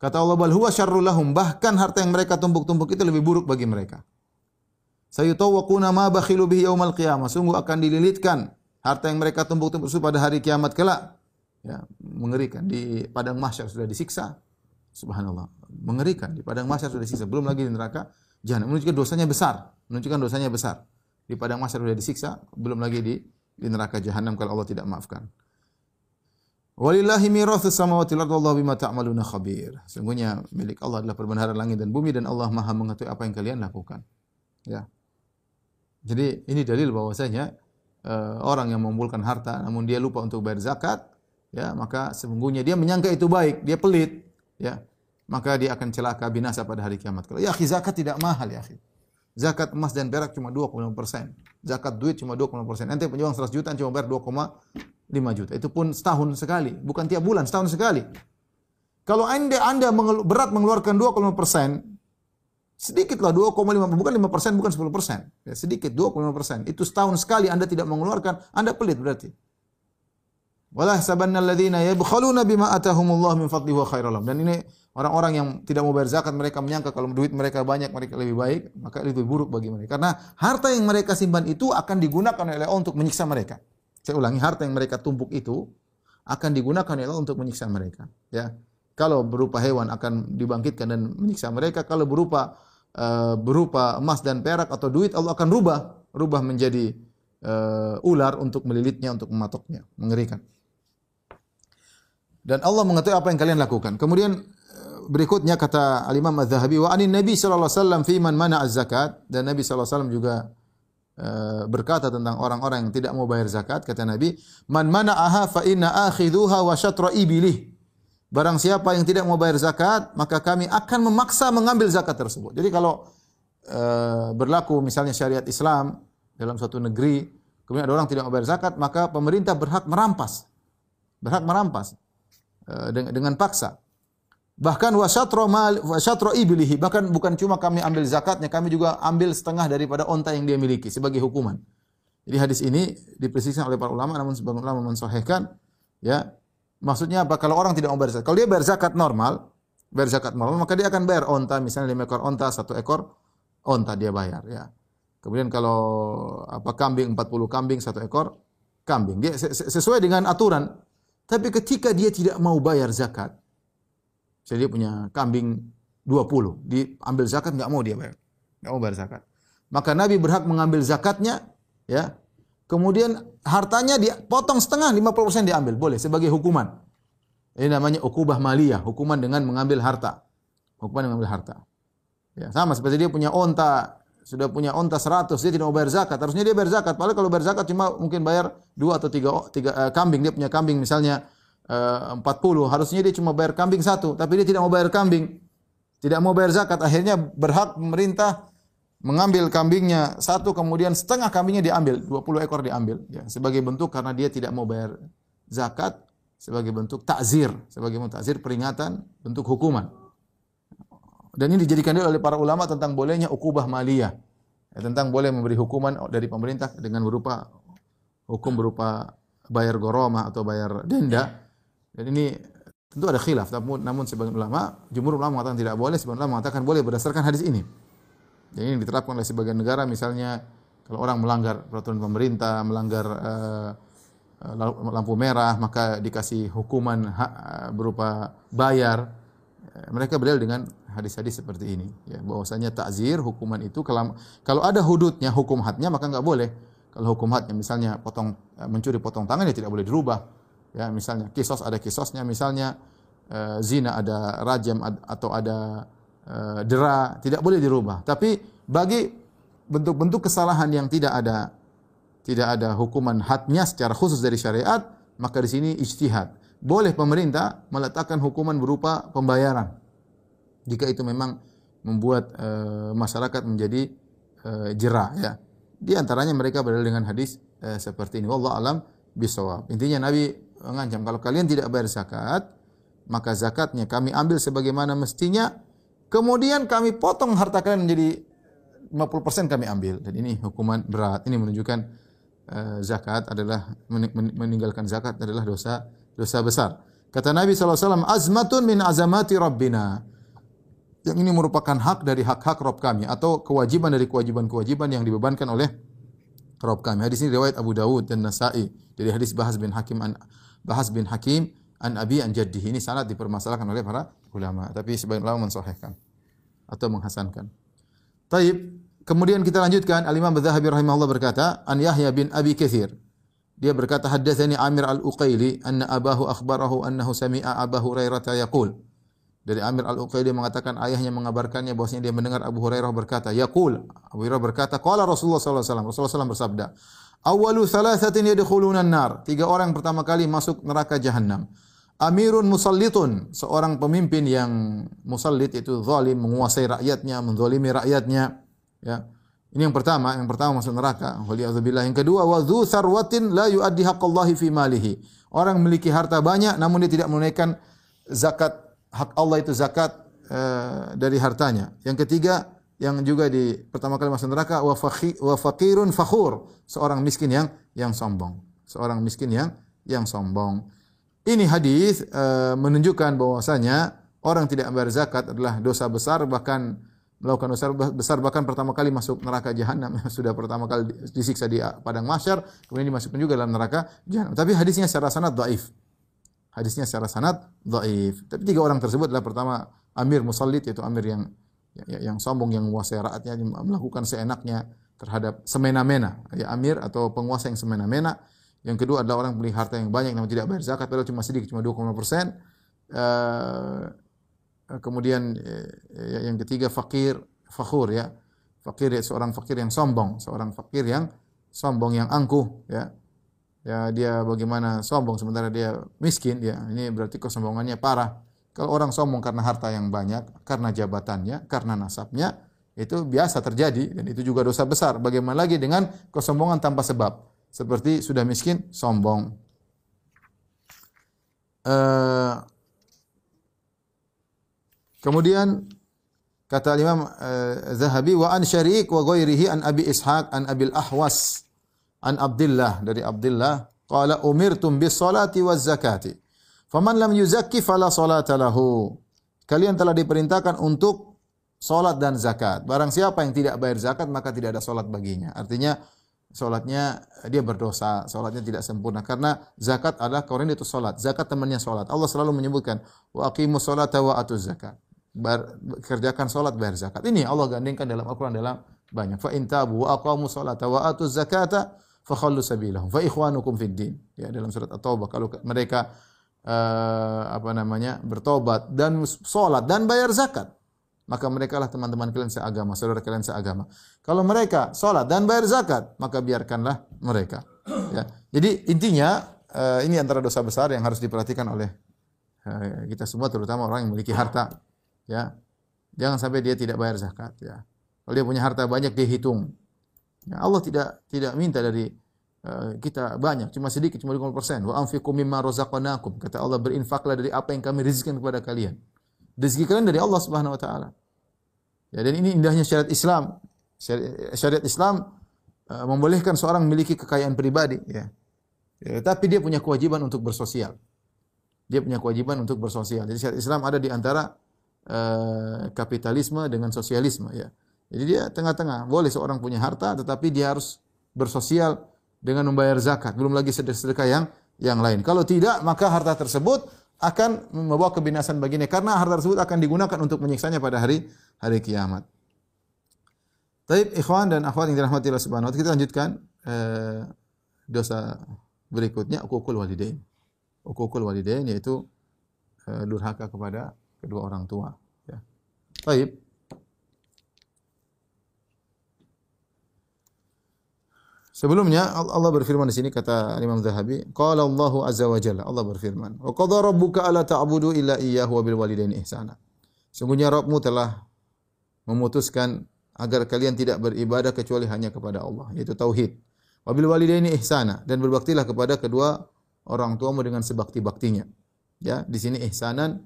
Kata Allah, "Bal huwa syarrul lahum." Bahkan harta yang mereka tumpuk-tumpuk itu lebih buruk bagi mereka. Sayutawwaquna ma bakhilu bihi yaumal qiyamah. Sungguh akan dililitkan harta yang mereka tumpuk-tumpuk pada hari kiamat kelak. Ya, mengerikan di padang mahsyar sudah disiksa. Subhanallah. Mengerikan di padang mahsyar sudah disiksa, belum lagi di neraka jahanam. Menunjukkan dosanya besar, menunjukkan dosanya besar. Di padang mahsyar sudah disiksa, belum lagi di di neraka jahanam kalau Allah tidak maafkan. Walillahi mirathus samawati wal ardi wallahu bima ta'maluna khabir. Sungguhnya milik Allah adalah perbenaran langit dan bumi dan Allah Maha mengetahui apa yang kalian lakukan. Ya. Jadi ini dalil bahwasanya uh, orang yang mengumpulkan harta namun dia lupa untuk bayar zakat, ya maka sesungguhnya dia menyangka itu baik, dia pelit, ya maka dia akan celaka binasa pada hari kiamat. Kalau ya zakat tidak mahal ya akhi. Zakat emas dan perak cuma 25 persen. Zakat duit cuma 25 persen. Nanti uang 100 juta cuma bayar 2,5 juta. Itu pun setahun sekali, bukan tiap bulan, setahun sekali. Kalau anda anda berat mengeluarkan 25 persen, Sedikit lah 2,5 bukan 5 persen bukan 10 persen. Ya, sedikit 2,5 persen. Itu setahun sekali Anda tidak mengeluarkan, Anda pelit berarti. Wala sabanna alladziina yabkhaluna bima atahumullah min fadlihi wa khairal Dan ini orang-orang yang tidak mau bayar zakat mereka menyangka kalau duit mereka banyak mereka lebih baik, maka itu buruk bagi mereka. Karena harta yang mereka simpan itu akan digunakan oleh Allah untuk menyiksa mereka. Saya ulangi, harta yang mereka tumpuk itu akan digunakan oleh Allah untuk menyiksa mereka, ya. Kalau berupa hewan akan dibangkitkan dan menyiksa mereka, kalau berupa uh, berupa emas dan perak atau duit Allah akan rubah, rubah menjadi uh, ular untuk melilitnya, untuk mematoknya, mengerikan. Dan Allah mengetahui apa yang kalian lakukan. Kemudian berikutnya kata Al-Imam Az-Zahabi wa anin Nabi sallallahu alaihi wasallam fi man mana az-zakat dan Nabi sallallahu alaihi wasallam juga uh, berkata tentang orang-orang yang tidak mau bayar zakat kata Nabi man mana'aha fa inna akhidhuha wa syatra ibilih Barang siapa yang tidak mau bayar zakat, maka kami akan memaksa mengambil zakat tersebut. Jadi kalau e, berlaku misalnya syariat Islam dalam suatu negeri, kemudian ada orang tidak mau bayar zakat, maka pemerintah berhak merampas. Berhak merampas e, dengan, dengan paksa. Bahkan wasyatro mal wasyatro ibilihi, bahkan bukan cuma kami ambil zakatnya, kami juga ambil setengah daripada onta yang dia miliki sebagai hukuman. Jadi hadis ini dipersisakan oleh para ulama namun sebagian ulama mensahihkan ya Maksudnya apa? Kalau orang tidak mau bayar zakat. Kalau dia bayar zakat normal, bayar zakat normal, maka dia akan bayar onta, misalnya lima ekor onta, satu ekor onta dia bayar. Ya. Kemudian kalau apa kambing 40 kambing satu ekor kambing dia sesuai dengan aturan. Tapi ketika dia tidak mau bayar zakat, jadi dia punya kambing 20, diambil zakat nggak mau dia bayar, nggak mau bayar zakat. Maka Nabi berhak mengambil zakatnya, ya Kemudian hartanya dipotong setengah, 50% diambil. Boleh sebagai hukuman. Ini namanya ukubah maliyah, hukuman dengan mengambil harta. Hukuman dengan mengambil harta. Ya, sama seperti dia punya onta, sudah punya onta 100, dia tidak mau bayar zakat. Harusnya dia bayar zakat. Padahal kalau bayar zakat cuma mungkin bayar 2 atau 3, 3 uh, kambing. Dia punya kambing misalnya 40. Harusnya dia cuma bayar kambing satu, tapi dia tidak mau bayar kambing. Tidak mau bayar zakat. Akhirnya berhak pemerintah mengambil kambingnya satu kemudian setengah kambingnya diambil 20 ekor diambil ya sebagai bentuk karena dia tidak mau bayar zakat sebagai bentuk takzir sebagai bentuk takzir peringatan bentuk hukuman dan ini dijadikan oleh para ulama tentang bolehnya ukubah maliyah ya, tentang boleh memberi hukuman dari pemerintah dengan berupa hukum berupa bayar goroma atau bayar denda dan ini tentu ada khilaf namun namun sebagian ulama jumhur ulama mengatakan tidak boleh sebagian ulama mengatakan boleh berdasarkan hadis ini jadi ini diterapkan oleh sebagian negara misalnya kalau orang melanggar peraturan pemerintah, melanggar uh, lampu merah maka dikasih hukuman hak, uh, berupa bayar. Mereka berdalil dengan hadis-hadis seperti ini ya bahwasanya takzir hukuman itu kalau kalau ada hududnya hukum hadnya maka nggak boleh. Kalau hukum hadnya misalnya potong mencuri potong tangan ya tidak boleh dirubah. Ya misalnya kisos ada kisosnya misalnya uh, zina ada rajam ad, atau ada uh, dera, tidak boleh dirubah. Tapi bagi bentuk-bentuk kesalahan yang tidak ada tidak ada hukuman hadnya secara khusus dari syariat, maka di sini ijtihad. Boleh pemerintah meletakkan hukuman berupa pembayaran. Jika itu memang membuat uh, masyarakat menjadi uh, jerah ya. Di antaranya mereka berdalil dengan hadis uh, seperti ini. Wallahu alam bisawab. Intinya Nabi mengancam kalau kalian tidak bayar zakat, maka zakatnya kami ambil sebagaimana mestinya, kemudian kami potong harta kalian menjadi 50% kami ambil. Dan ini hukuman berat. Ini menunjukkan uh, zakat adalah meninggalkan zakat adalah dosa dosa besar. Kata Nabi SAW, azmatun min azamati rabbina. Yang ini merupakan hak dari hak-hak Rob kami atau kewajiban dari kewajiban-kewajiban yang dibebankan oleh Rob kami. Hadis ini riwayat Abu Dawud dan Nasa'i dari hadis Bahas bin Hakim Bahas bin Hakim an Abi an Jaddihi. Ini sangat dipermasalahkan oleh para ulama, tapi sebagian ulama mensahihkan atau menghasankan. Taib. Kemudian kita lanjutkan Al-Imam Adz-Dzahabi rahimahullah berkata, an Yahya bin Abi Katsir. Dia berkata, haddatsani Amir Al-Uqaili anna abahu akhbarahu annahu sami'a Abu Hurairah yaqul. Dari Amir Al-Uqaili mengatakan ayahnya mengabarkannya bahwasanya dia mendengar Abu Hurairah berkata, yaqul. Abu Hurairah berkata, qala Rasulullah sallallahu alaihi wasallam. Rasulullah SAW bersabda, Awalu thalathatin yadkhuluna nar. Tiga orang pertama kali masuk neraka jahanam. Amirun musallitun, seorang pemimpin yang musallit itu zalim, menguasai rakyatnya, menzalimi rakyatnya. Ya. Ini yang pertama, yang pertama masuk neraka. Waliyadzubillah. Yang kedua, wa dzu sarwatin la yuaddi haqqallahi fi malihi. Orang memiliki harta banyak namun dia tidak menunaikan zakat hak Allah itu zakat uh, dari hartanya. Yang ketiga, yang juga di pertama kali masuk neraka wa, faqirun fakhur, seorang miskin yang yang sombong. Seorang miskin yang yang sombong. Ini hadis uh, menunjukkan bahwasanya orang tidak membayar zakat adalah dosa besar bahkan melakukan dosa besar bahkan pertama kali masuk neraka jahanam sudah pertama kali disiksa di padang mahsyar kemudian dimasukkan juga dalam neraka jahanam tapi hadisnya secara sanad dhaif hadisnya secara sanad dhaif tapi tiga orang tersebut adalah pertama amir musallid yaitu amir yang yang sombong yang menguasai rakyatnya melakukan seenaknya terhadap semena-mena ya amir atau penguasa yang semena-mena yang kedua adalah orang beli harta yang banyak namun tidak bayar zakat padahal cuma sedikit cuma 2,5 persen. Uh, kemudian uh, yang ketiga fakir, fakhur ya. Fakir ya seorang fakir yang sombong, seorang fakir yang sombong yang angkuh ya. Ya dia bagaimana sombong sementara dia miskin ya. Ini berarti kesombongannya parah. Kalau orang sombong karena harta yang banyak, karena jabatannya, karena nasabnya, itu biasa terjadi dan itu juga dosa besar. Bagaimana lagi dengan kesombongan tanpa sebab? seperti sudah miskin sombong. Uh, kemudian kata Imam uh, Zahabi wa an Syariq wa ghairihi an Abi Ishaq an Abil Ahwas an Abdullah dari Abdullah qala umirtum bis salati waz zakati faman lam yuzakki fala salata lahu kalian telah diperintahkan untuk salat dan zakat barang siapa yang tidak bayar zakat maka tidak ada salat baginya artinya Solatnya dia berdosa, solatnya tidak sempurna karena zakat adalah korin itu solat. Zakat temannya solat. Allah selalu menyebutkan wa aqimu solata wa atuz zakat. Bar, kerjakan solat bayar zakat. Ini Allah gandingkan dalam Al-Quran dalam banyak. Fa in tabu wa aqamu solata wa atuz zakata fa khallu sabilahum fa ikhwanukum fid din. Ya dalam surat At-Taubah kalau mereka uh, apa namanya bertobat dan solat dan bayar zakat maka mereka lah teman-teman kalian seagama, saudara kalian seagama. Kalau mereka sholat dan bayar zakat, maka biarkanlah mereka. Ya. Jadi intinya uh, ini antara dosa besar yang harus diperhatikan oleh uh, kita semua, terutama orang yang memiliki harta. Ya, jangan sampai dia tidak bayar zakat. Ya, kalau dia punya harta banyak dia hitung. Ya, Allah tidak tidak minta dari uh, kita banyak, cuma sedikit, cuma 50%. Wa anfiqu mimma razaqnakum. Kata Allah berinfaklah dari apa yang kami rizkikan kepada kalian. Rezeki kalian dari Allah Subhanahu wa taala. Ya, dan ini indahnya syariat Islam. Syariat, Islam uh, membolehkan seorang memiliki kekayaan pribadi, ya. ya. Tapi dia punya kewajiban untuk bersosial. Dia punya kewajiban untuk bersosial. Jadi syariat Islam ada di antara uh, kapitalisme dengan sosialisme, ya. Jadi dia tengah-tengah. Boleh seorang punya harta, tetapi dia harus bersosial dengan membayar zakat. Belum lagi sedekah yang yang lain. Kalau tidak, maka harta tersebut akan membawa kebinasan baginya karena harta tersebut akan digunakan untuk menyiksanya pada hari hari kiamat. Taib ikhwan dan akhwat yang dirahmati Allah Subhanahu wa taala, kita lanjutkan eh, dosa berikutnya ukukul walidain. Ukukul walidain yaitu eh, durhaka kepada kedua orang tua, ya. Taib Sebelumnya Allah berfirman di sini kata Imam Zahabi, qala Allahu azza wa jalla, Allah berfirman, "Wa qadha rabbuka alla ta'budu illa iyyahu wa bil walidaini ihsana." Sungguhnya Rabbmu telah memutuskan agar kalian tidak beribadah kecuali hanya kepada Allah, yaitu tauhid. Wabil walidaini ihsana dan berbaktilah kepada kedua orang tuamu dengan sebakti-baktinya. Ya, di sini ihsanan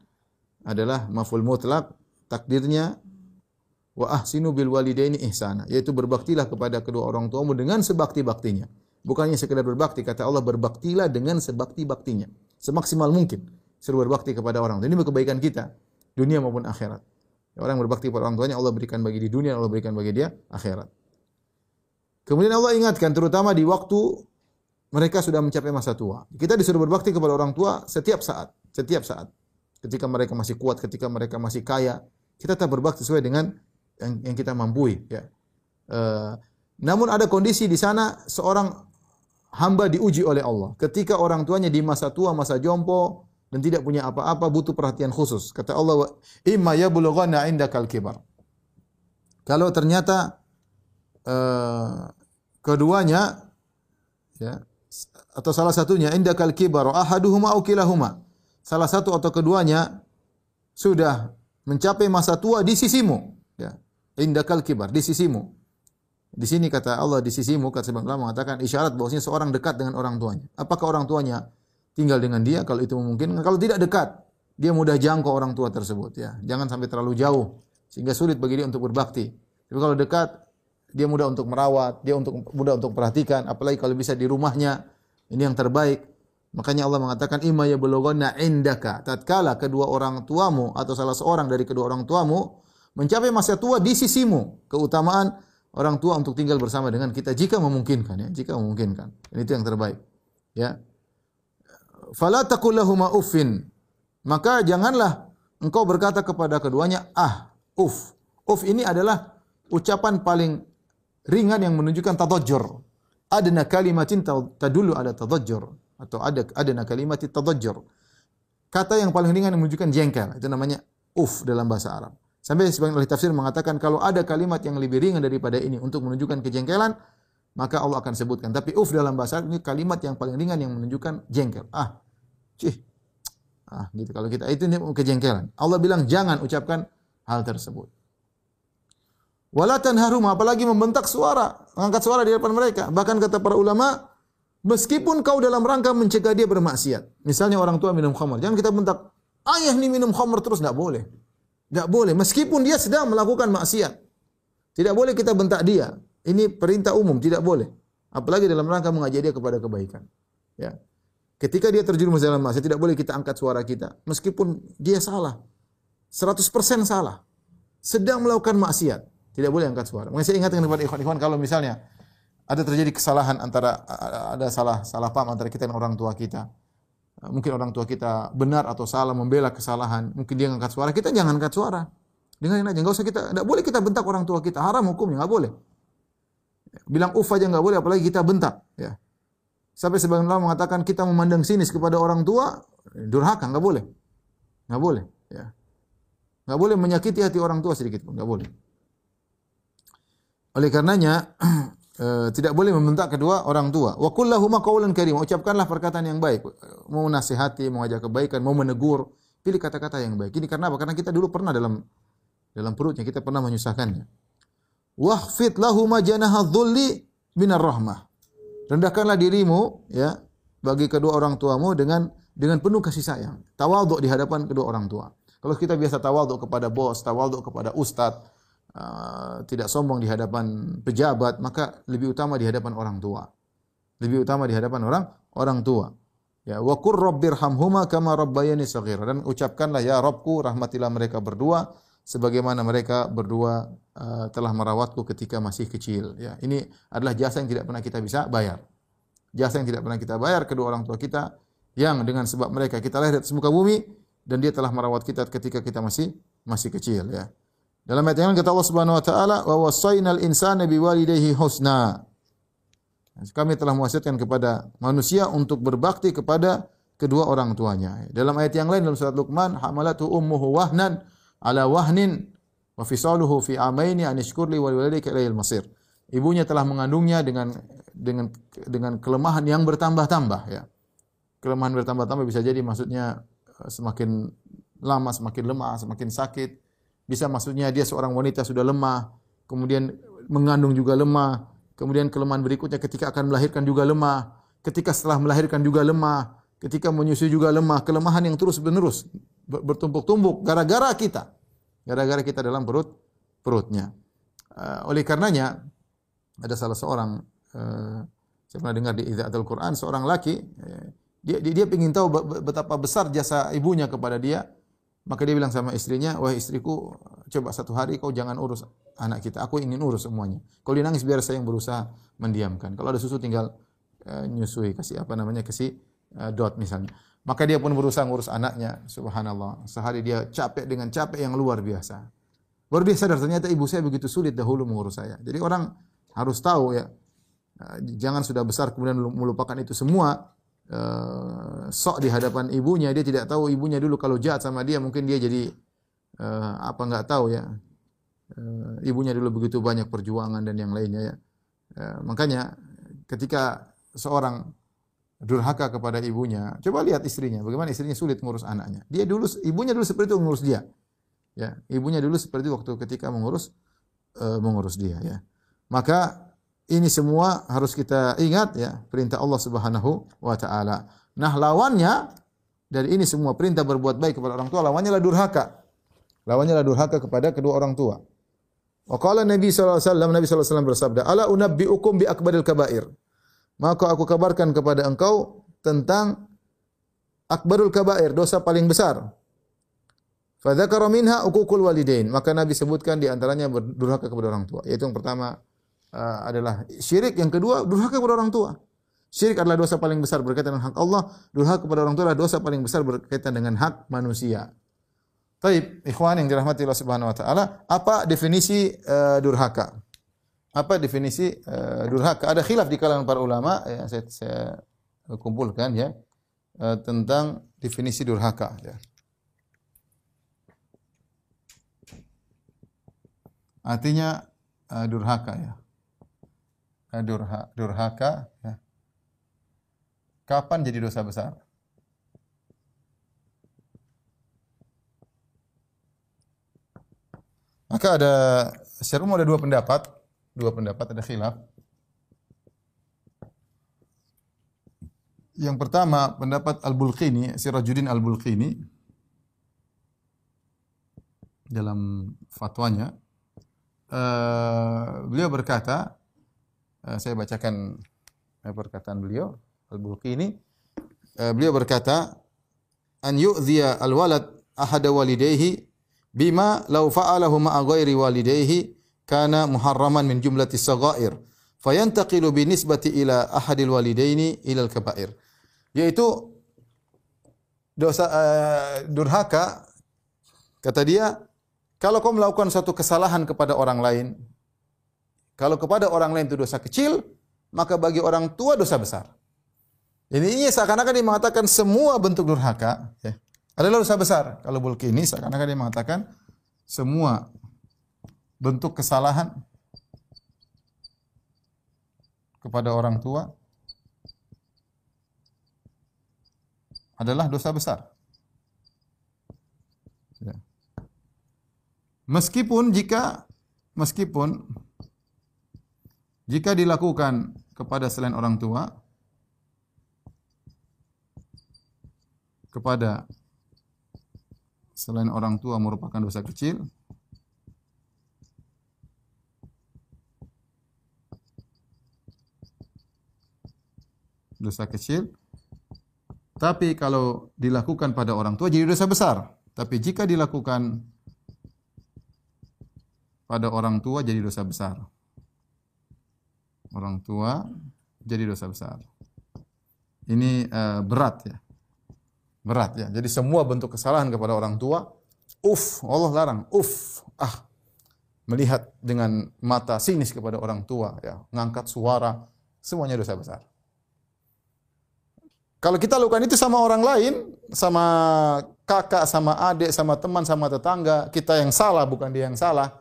adalah maful mutlak, takdirnya wa ahsinu bil walidaini ihsana, yaitu berbaktilah kepada kedua orang tuamu dengan sebakti-baktinya. Bukannya sekedar berbakti, kata Allah berbaktilah dengan sebakti-baktinya. Semaksimal mungkin suruh berbakti kepada orang. Ini kebaikan kita, dunia maupun akhirat. Orang berbakti kepada orang tuanya Allah berikan bagi di dunia, Allah berikan bagi dia akhirat. Kemudian Allah ingatkan terutama di waktu mereka sudah mencapai masa tua. Kita disuruh berbakti kepada orang tua setiap saat, setiap saat. Ketika mereka masih kuat, ketika mereka masih kaya, kita tetap berbakti sesuai dengan yang, yang kita mampu ya. Uh, namun ada kondisi di sana seorang hamba diuji oleh Allah. Ketika orang tuanya di masa tua, masa jompo dan tidak punya apa-apa butuh perhatian khusus. Kata Allah, "Imma yablughanna indakal kibar." Kalau ternyata uh, keduanya ya atau salah satunya indakal kibar ahaduhuma au kilahuma salah satu atau keduanya sudah mencapai masa tua di sisimu indakal kibar di sisimu di sini kata Allah di sisimu kata sebab mengatakan isyarat bahwasanya seorang dekat dengan orang tuanya apakah orang tuanya tinggal dengan dia kalau itu mungkin kalau tidak dekat dia mudah jangkau orang tua tersebut ya jangan sampai terlalu jauh sehingga sulit bagi dia untuk berbakti tapi kalau dekat dia mudah untuk merawat, dia untuk mudah untuk perhatikan, apalagi kalau bisa di rumahnya. Ini yang terbaik. Makanya Allah mengatakan imma yablughanna indaka. Tatkala kedua orang tuamu atau salah seorang dari kedua orang tuamu mencapai masa tua di sisimu, keutamaan orang tua untuk tinggal bersama dengan kita jika memungkinkan ya, jika memungkinkan. Dan itu yang terbaik. Ya. Fala taqul uffin. Maka janganlah engkau berkata kepada keduanya ah, uf. Uf ini adalah ucapan paling ringan yang menunjukkan tadajjur. Adna kalimatin tadullu ada tadajjur atau ada adna kalimatin tadajjur. Kata yang paling ringan yang menunjukkan jengkel, itu namanya uf dalam bahasa Arab. Sampai sebagian ahli tafsir mengatakan kalau ada kalimat yang lebih ringan daripada ini untuk menunjukkan kejengkelan, maka Allah akan sebutkan. Tapi uf dalam bahasa Arab ini kalimat yang paling ringan yang menunjukkan jengkel. Ah, cih. Ah, gitu. Kalau kita itu ini kejengkelan. Allah bilang jangan ucapkan hal tersebut. Wala tanharum apalagi membentak suara, mengangkat suara di depan mereka. Bahkan kata para ulama, meskipun kau dalam rangka mencegah dia bermaksiat. Misalnya orang tua minum khamar, jangan kita bentak, ayah ini minum khamar terus tidak boleh. Tidak boleh, meskipun dia sedang melakukan maksiat. Tidak boleh kita bentak dia. Ini perintah umum, tidak boleh. Apalagi dalam rangka mengajak dia kepada kebaikan. Ya. Ketika dia terjerumus dalam maksiat, tidak boleh kita angkat suara kita. Meskipun dia salah. 100% salah. Sedang melakukan maksiat. Tidak boleh angkat suara. Mungkin saya ingatkan kepada ikhwan-ikhwan kalau misalnya ada terjadi kesalahan antara ada salah salah paham antara kita dan orang tua kita. Mungkin orang tua kita benar atau salah membela kesalahan, mungkin dia angkat suara, kita jangan angkat suara. Dengarin aja, enggak usah kita enggak boleh kita bentak orang tua kita, haram hukumnya, enggak boleh. Bilang uf aja enggak boleh apalagi kita bentak, ya. Sampai sebagian ulama mengatakan kita memandang sinis kepada orang tua, durhaka, enggak boleh. Enggak boleh, ya. Enggak boleh menyakiti hati orang tua sedikit pun, enggak boleh. Oleh karenanya e, tidak boleh membentak kedua orang tua. Wa kullahuma qaulan karim. Ucapkanlah perkataan yang baik. Mau nasihati, mau ajak kebaikan, mau menegur, pilih kata-kata yang baik. Ini karena apa? Karena kita dulu pernah dalam dalam perutnya kita pernah menyusahkannya. Wahfid lahuma janaha dhulli minar rahmah. Rendahkanlah dirimu ya bagi kedua orang tuamu dengan dengan penuh kasih sayang. Tawaduk di hadapan kedua orang tua. Kalau kita biasa tawaduk kepada bos, tawaduk kepada ustadz, uh, tidak sombong di hadapan pejabat, maka lebih utama di hadapan orang tua. Lebih utama di hadapan orang orang tua. Ya, wa qur rabbirhamhuma kama rabbayani shaghira dan ucapkanlah ya Rabbku rahmatilah mereka berdua sebagaimana mereka berdua uh, telah merawatku ketika masih kecil. Ya, ini adalah jasa yang tidak pernah kita bisa bayar. Jasa yang tidak pernah kita bayar kedua orang tua kita yang dengan sebab mereka kita lahir di muka bumi dan dia telah merawat kita ketika kita masih masih kecil ya. Dalam ayat yang lain kata Allah Subhanahu wa taala, "Wa wasainal insana biwalidayhi husna." Kami telah mewasiatkan kepada manusia untuk berbakti kepada kedua orang tuanya. Dalam ayat yang lain dalam surat Luqman, "Hamalatu ummuhu wahnan ala wahnin wa fisaluhu fi amaini an ishkurli wa walidayka ilayil masir." Ibunya telah mengandungnya dengan dengan dengan kelemahan yang bertambah-tambah ya. Kelemahan bertambah-tambah bisa jadi maksudnya eh, semakin lama semakin lemah, semakin sakit bisa maksudnya dia seorang wanita sudah lemah, kemudian mengandung juga lemah, Kemudian kelemahan berikutnya ketika akan melahirkan juga lemah, ketika setelah melahirkan juga lemah, ketika menyusui juga lemah, kelemahan yang terus menerus bertumpuk-tumpuk gara-gara kita. Gara-gara kita dalam perut perutnya. Uh, oleh karenanya ada salah seorang uh, saya pernah dengar di Idza'atul Quran seorang laki uh, dia dia, dia ingin tahu betapa besar jasa ibunya kepada dia. Maka dia bilang sama istrinya, "Wah, istriku, coba satu hari kau jangan urus anak kita. Aku ingin urus semuanya. Kalau dia nangis biar saya yang berusaha mendiamkan. Kalau ada susu tinggal uh, nyusui, kasih apa namanya, kasih uh, dot misalnya." Maka dia pun berusaha ngurus anaknya. Subhanallah. Sehari dia capek dengan capek yang luar biasa. Baru dia sadar ternyata ibu saya begitu sulit dahulu mengurus saya. Jadi orang harus tahu ya. Eh, jangan sudah besar kemudian melupakan itu semua uh, sok di hadapan ibunya dia tidak tahu ibunya dulu kalau jahat sama dia mungkin dia jadi uh, apa nggak tahu ya. Uh, ibunya dulu begitu banyak perjuangan dan yang lainnya ya. Uh, makanya ketika seorang durhaka kepada ibunya coba lihat istrinya bagaimana istrinya sulit mengurus anaknya. Dia dulu ibunya dulu seperti itu mengurus dia. Ya ibunya dulu seperti itu waktu ketika mengurus uh, mengurus dia ya. Maka ini semua harus kita ingat ya, perintah Allah Subhanahu wa taala. Nah, lawannya dari ini semua perintah berbuat baik kepada orang tua, lawannya adalah durhaka. Lawannya adalah durhaka kepada kedua orang tua. Wa qala Nabi sallallahu alaihi wasallam Nabi sallallahu alaihi wasallam bersabda, "Ala unabbiukum bi akbaril kabair." Maka aku kabarkan kepada engkau tentang akbarul kabair, dosa paling besar. Fadzakara minha uququl walidain. Maka Nabi sebutkan di antaranya berdurhaka kepada orang tua. Yaitu yang pertama uh, adalah syirik, yang kedua durhaka kepada orang tua. Syirik adalah dosa paling besar berkaitan dengan hak Allah, durhaka kepada orang tua adalah dosa paling besar berkaitan dengan hak manusia. Taib, ikhwan yang dirahmati Allah Subhanahu wa taala, apa definisi uh, durhaka? Apa definisi uh, durhaka? Ada khilaf di kalangan para ulama ya saya, saya kumpulkan ya uh, tentang definisi durhaka ya. Artinya uh, durhaka ya. Eh, durha, durhaka ya. Kapan jadi dosa besar? Maka ada secara umum ada dua pendapat, dua pendapat ada khilaf. Yang pertama pendapat Al-Bulqini, Sirajuddin Al-Bulqini dalam fatwanya uh, beliau berkata saya bacakan eh, perkataan beliau Al-Bulqi ini. Eh, beliau berkata, "An yu'dhiya al-walad ahada walidayhi bima law fa'alahu ma'a ghairi walidayhi kana muharraman min jumlati saghair fayantaqilu bi nisbati ila ahadil walidaini ila al-kaba'ir." Yaitu dosa uh, durhaka kata dia kalau kau melakukan satu kesalahan kepada orang lain kalau kepada orang lain itu dosa kecil, maka bagi orang tua dosa besar. Ini seakan-akan dia mengatakan semua bentuk durhaka ya, adalah dosa besar. Kalau bulki ini seakan-akan dia mengatakan semua bentuk kesalahan kepada orang tua adalah dosa besar. Ya. Meskipun jika meskipun jika dilakukan kepada selain orang tua, kepada selain orang tua merupakan dosa kecil, dosa kecil. Tapi kalau dilakukan pada orang tua jadi dosa besar. Tapi jika dilakukan pada orang tua jadi dosa besar orang tua jadi dosa besar. Ini uh, berat ya. Berat ya. Jadi semua bentuk kesalahan kepada orang tua, uf, Allah larang, uf, ah. Melihat dengan mata sinis kepada orang tua ya, ngangkat suara, semuanya dosa besar. Kalau kita lakukan itu sama orang lain, sama kakak, sama adik, sama teman, sama tetangga, kita yang salah bukan dia yang salah,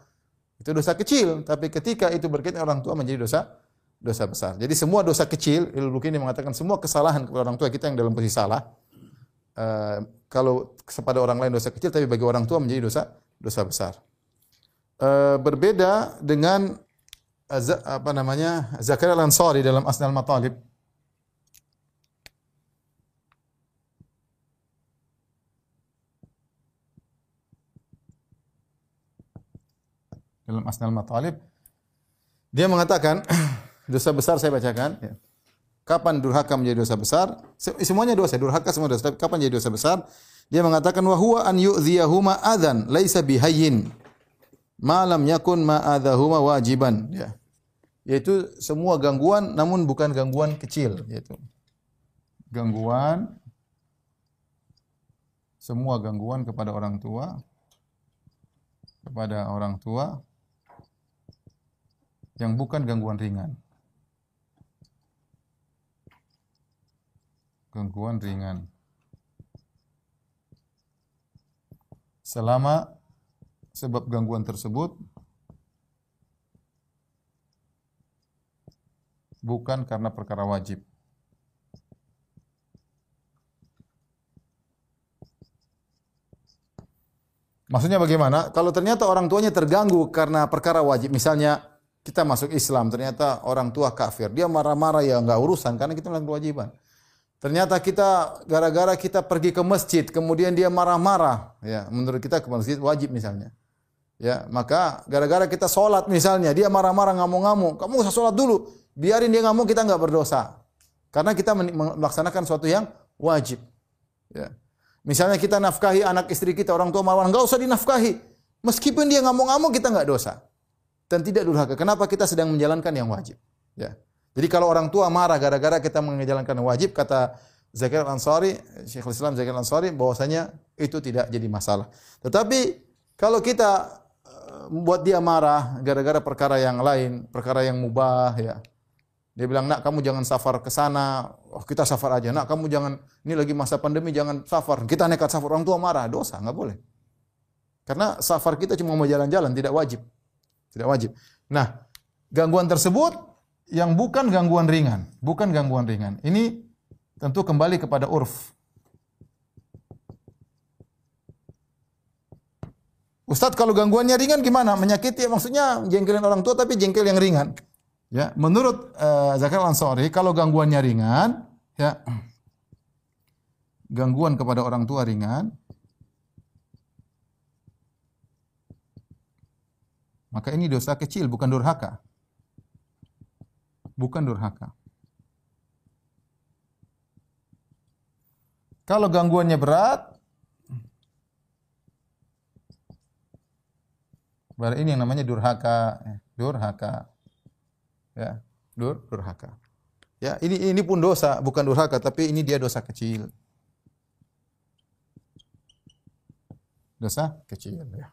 itu dosa kecil. Tapi ketika itu berkaitan orang tua menjadi dosa dosa besar. Jadi semua dosa kecil, ilmu ini mengatakan semua kesalahan kepada orang tua kita yang dalam posisi salah. Uh, kalau kepada orang lain dosa kecil, tapi bagi orang tua menjadi dosa dosa besar. Uh, berbeda dengan Az- apa namanya? Zakaria Al-Ansari dalam Asnal Matalib dalam Asnal Matalib dia mengatakan dosa besar saya bacakan ya. Kapan durhaka menjadi dosa besar? Se- Semuanya dosa, durhaka semua dosa. Tapi kapan jadi dosa besar? Dia mengatakan wa huwa an yu'dhiyahuma adzan laisa bihayyin. Ma lam yakun ma adzahuma wajiban, ya. Yaitu semua gangguan namun bukan gangguan kecil, yaitu gangguan semua gangguan kepada orang tua kepada orang tua yang bukan gangguan ringan. Gangguan ringan. Selama sebab gangguan tersebut bukan karena perkara wajib. Maksudnya bagaimana? Kalau ternyata orang tuanya terganggu karena perkara wajib, misalnya kita masuk Islam, ternyata orang tua kafir, dia marah-marah ya nggak urusan karena kita melakukan kewajiban. Ternyata kita gara-gara kita pergi ke masjid, kemudian dia marah-marah, ya menurut kita ke masjid wajib misalnya. Ya, maka gara-gara kita sholat misalnya, dia marah-marah ngamuk-ngamuk, kamu usah sholat dulu, biarin dia ngamuk kita nggak berdosa, karena kita melaksanakan suatu yang wajib. Ya. Misalnya kita nafkahi anak istri kita, orang tua marah, nggak usah dinafkahi. Meskipun dia ngamuk-ngamuk kita nggak dosa. Dan tidak durhaka. Kenapa kita sedang menjalankan yang wajib? Ya. Jadi kalau orang tua marah gara-gara kita menjalankan wajib, kata Zakaria Al-Ansari, Syekhul Islam Zakaria Al-Ansari, bahwasanya itu tidak jadi masalah. Tetapi kalau kita eh, membuat dia marah gara-gara perkara yang lain, perkara yang mubah, ya, dia bilang, nak kamu jangan safar ke sana. Oh, kita safar aja. Nak kamu jangan, ini lagi masa pandemi jangan safar. Kita nekat safar. Orang tua marah. Dosa, nggak boleh. Karena safar kita cuma mau jalan-jalan, tidak wajib. Tidak wajib. Nah, gangguan tersebut yang bukan gangguan ringan. Bukan gangguan ringan. Ini tentu kembali kepada urf. Ustadz kalau gangguannya ringan gimana? Menyakiti maksudnya jengkelin orang tua tapi jengkel yang ringan. Ya, menurut uh, Zakaria Al-Ansari kalau gangguannya ringan, ya gangguan kepada orang tua ringan, maka ini dosa kecil bukan durhaka. Bukan durhaka. Kalau gangguannya berat, berarti ini yang namanya durhaka, durhaka. Ya, dur durhaka. Ya, ini ini pun dosa, bukan durhaka, tapi ini dia dosa kecil. Dosa kecil, ya.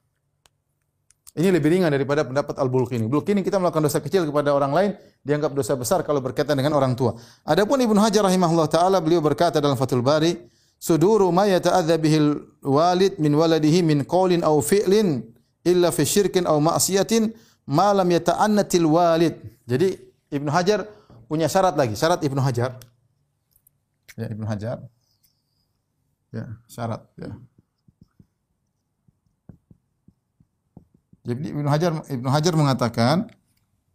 Ini lebih ringan daripada pendapat Al-Bulqini. Bulqini kita melakukan dosa kecil kepada orang lain dianggap dosa besar kalau berkaitan dengan orang tua. Adapun Ibnu Hajar rahimahullah taala beliau berkata dalam Fathul Bari, "Suduru ma yata'adza bihil walid min waladihi min qaulin aw fi'lin illa fi syirkin aw ma'siyatin ma lam yata'annatil walid." Jadi Ibnu Hajar punya syarat lagi, syarat Ibnu Hajar. Ya, Ibnu Hajar. Ya, syarat ya. Jadi Ibnu Hajar Ibnu Hajar mengatakan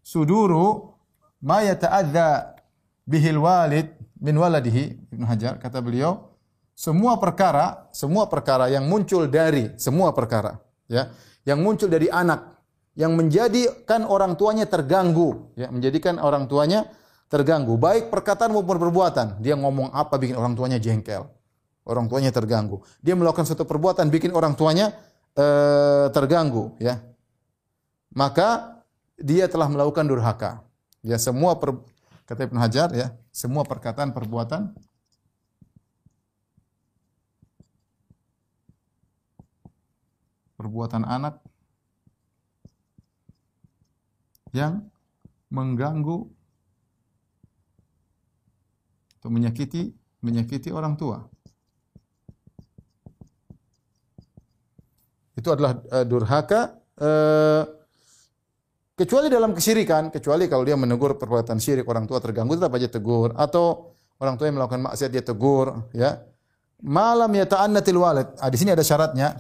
suduru ma yata'adza bihil walid min waladihi. Ibnu Hajar kata beliau semua perkara semua perkara yang muncul dari semua perkara ya yang muncul dari anak yang menjadikan orang tuanya terganggu ya menjadikan orang tuanya terganggu baik perkataan maupun perbuatan dia ngomong apa bikin orang tuanya jengkel orang tuanya terganggu. Dia melakukan suatu perbuatan bikin orang tuanya eh, terganggu ya maka dia telah melakukan durhaka. Ya semua per, kata Ibnu Hajar ya, semua perkataan perbuatan perbuatan anak yang mengganggu atau menyakiti menyakiti orang tua. Itu adalah uh, durhaka uh, Kecuali dalam kesyirikan, kecuali kalau dia menegur perbuatan syirik orang tua terganggu tetap aja tegur atau orang tua yang melakukan maksiat dia tegur, ya. Malam ya ta'annatil walid. Ah, di sini ada syaratnya.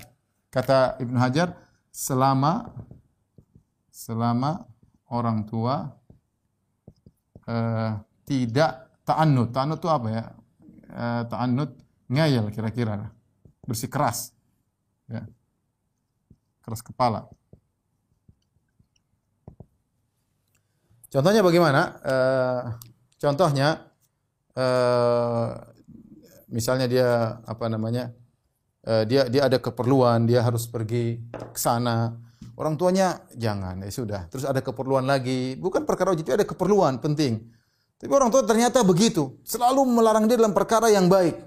Kata Ibnu Hajar, selama selama orang tua uh, tidak ta'annud. Ta'annud itu apa ya? Uh, ta'annud ngayal kira-kira. Bersikeras. Ya. Keras kepala. Contohnya bagaimana? Uh, contohnya uh, misalnya dia apa namanya? Uh, dia dia ada keperluan, dia harus pergi ke sana. Orang tuanya jangan, ya sudah. Terus ada keperluan lagi, bukan perkara itu ada keperluan penting. Tapi orang tua ternyata begitu, selalu melarang dia dalam perkara yang baik.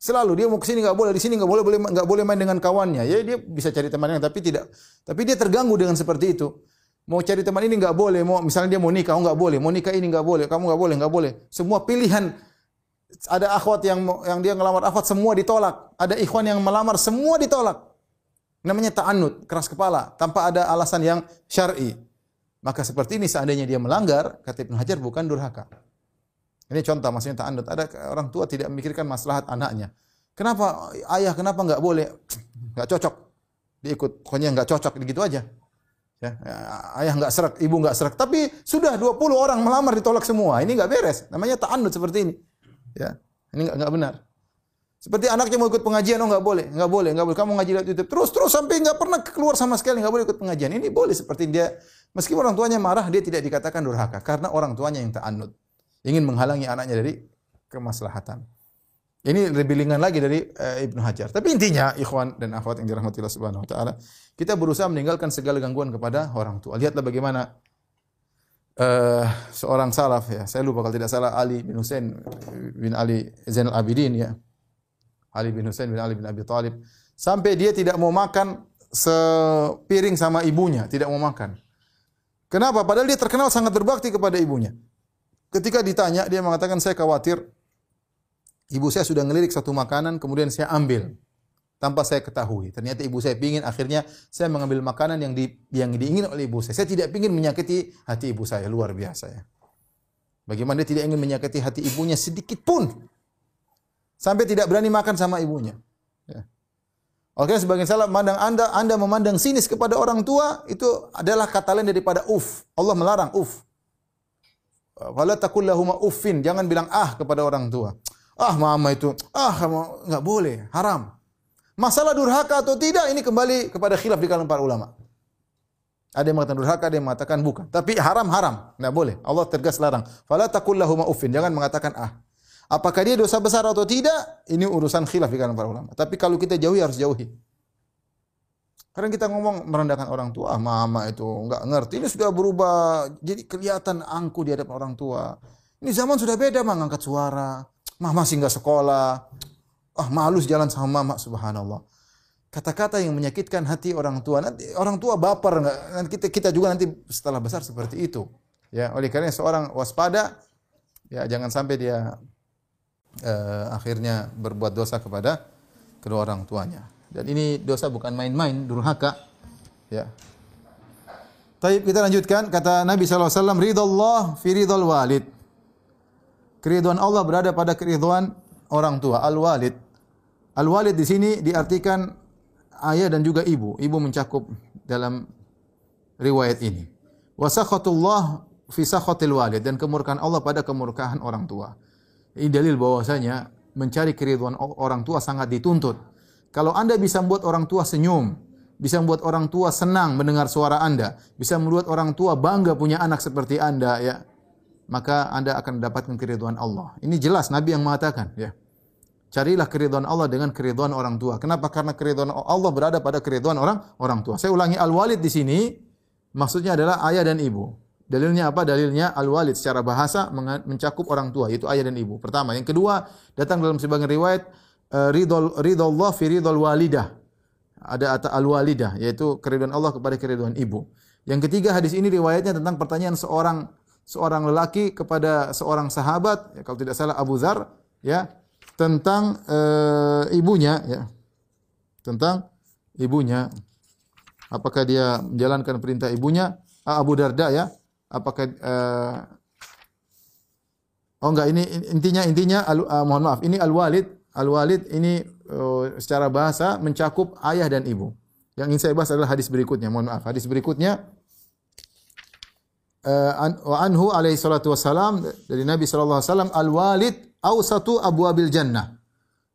Selalu dia mau ke sini nggak boleh, di sini nggak boleh, boleh nggak boleh main dengan kawannya. Ya dia bisa cari teman yang tapi tidak, tapi dia terganggu dengan seperti itu. Mau cari teman ini nggak boleh, mau misalnya dia mau nikah, oh nggak boleh, mau nikah ini nggak boleh, kamu nggak boleh, nggak boleh. Semua pilihan ada akhwat yang yang dia ngelamar akhwat semua ditolak. Ada ikhwan yang melamar semua ditolak. Namanya ta'annud, keras kepala, tanpa ada alasan yang syar'i. Maka seperti ini seandainya dia melanggar, kata Ibnu Hajar bukan durhaka. Ini contoh maksudnya ta'annud. Ada orang tua tidak memikirkan maslahat anaknya. Kenapa ayah kenapa enggak boleh? Enggak cocok. Dia ikut, pokoknya enggak cocok begitu aja. Ya, ayah enggak serak, ibu enggak serak. Tapi sudah 20 orang melamar ditolak semua. Ini enggak beres. Namanya ta'annud seperti ini. Ya. Ini enggak benar. Seperti anaknya mau ikut pengajian, oh nggak boleh, nggak boleh, nggak boleh. Kamu ngaji lewat YouTube terus terus sampai nggak pernah keluar sama sekali, nggak boleh ikut pengajian. Ini boleh seperti dia, meskipun orang tuanya marah, dia tidak dikatakan durhaka karena orang tuanya yang ta'annud, ingin menghalangi anaknya dari kemaslahatan. Ini lebih ringan lagi dari uh, Ibnu Hajar. Tapi intinya, ikhwan dan akhwat yang dirahmati Allah Subhanahu wa taala, kita berusaha meninggalkan segala gangguan kepada orang tua. Lihatlah bagaimana uh, seorang salaf ya, saya lupa kalau tidak salah Ali bin Husain bin Ali Zainal Abidin ya Ali bin Husain bin Ali bin Abi Thalib sampai dia tidak mau makan sepiring sama ibunya, tidak mau makan. Kenapa? Padahal dia terkenal sangat berbakti kepada ibunya. Ketika ditanya, dia mengatakan saya khawatir ibu saya sudah ngelirik satu makanan kemudian saya ambil tanpa saya ketahui. Ternyata ibu saya pingin akhirnya saya mengambil makanan yang di, yang diingin oleh ibu saya. Saya tidak ingin menyakiti hati ibu saya, luar biasa ya. Bagaimana dia tidak ingin menyakiti hati ibunya sedikit pun. Sampai tidak berani makan sama ibunya. Ya. Oke, sebagian salah memandang Anda Anda memandang sinis kepada orang tua itu adalah kata lain daripada uf. Allah melarang uf. Wala takul lahuma uffin, jangan bilang ah kepada orang tua. Ah mama itu, ah nggak boleh, haram. Masalah durhaka atau tidak ini kembali kepada khilaf di kalangan para ulama. Ada yang mengatakan durhaka, ada yang mengatakan bukan. Tapi haram haram, nggak boleh. Allah tegas larang. Fala takul lahuma uffin, jangan mengatakan ah. Apakah dia dosa besar atau tidak? Ini urusan khilaf di kalangan para ulama. Tapi kalau kita jauhi harus jauhi. Karena kita ngomong merendahkan orang tua, ah, mama itu enggak ngerti. Ini sudah berubah, jadi kelihatan angku di hadapan orang tua. Ini zaman sudah beda, mah ngangkat suara. Mama masih enggak sekolah. Ah, malu jalan sama mama, subhanallah. Kata-kata yang menyakitkan hati orang tua. Nanti orang tua baper? Nanti kita kita juga nanti setelah besar seperti itu. Ya, oleh karena seorang waspada ya jangan sampai dia uh, akhirnya berbuat dosa kepada kedua orang tuanya. Dan ini dosa bukan main-main, durhaka. Ya. Taib kita lanjutkan kata Nabi SAW ridallah fi ridal walid. Keriduan Allah berada pada keriduan orang tua, al-walid. Al-walid di sini diartikan ayah dan juga ibu. Ibu mencakup dalam riwayat ini. Wa sakhatullah fi sakhatil walid dan kemurkaan Allah pada kemurkaan orang tua. Ini dalil bahwasanya mencari keriduan orang tua sangat dituntut. Kalau Anda bisa membuat orang tua senyum, bisa membuat orang tua senang mendengar suara Anda, bisa membuat orang tua bangga punya anak seperti Anda ya, maka Anda akan mendapatkan keriduan Allah. Ini jelas Nabi yang mengatakan ya. Carilah keriduan Allah dengan keriduan orang tua. Kenapa? Karena keriduan Allah berada pada keriduan orang orang tua. Saya ulangi al-walid di sini maksudnya adalah ayah dan ibu. Dalilnya apa? Dalilnya al-walid secara bahasa mencakup orang tua yaitu ayah dan ibu. Pertama, yang kedua datang dalam sebagian riwayat uh, ridol ridollah fi walidah. Ada ata al-walidah yaitu keridhaan Allah kepada keridhaan ibu. Yang ketiga hadis ini riwayatnya tentang pertanyaan seorang seorang lelaki kepada seorang sahabat ya, kalau tidak salah Abu Zar ya tentang uh, ibunya ya. Tentang ibunya apakah dia menjalankan perintah ibunya ah, Abu Darda ya apakah uh, Oh enggak ini intinya intinya al, uh, mohon maaf ini al-walid al-walid ini uh, secara bahasa mencakup ayah dan ibu. Yang ingin saya bahas adalah hadis berikutnya. Mohon maaf. Hadis berikutnya wa anhu alaihi salatu wasalam dari Nabi sallallahu alaihi wasallam al walid awsatu abwabil jannah.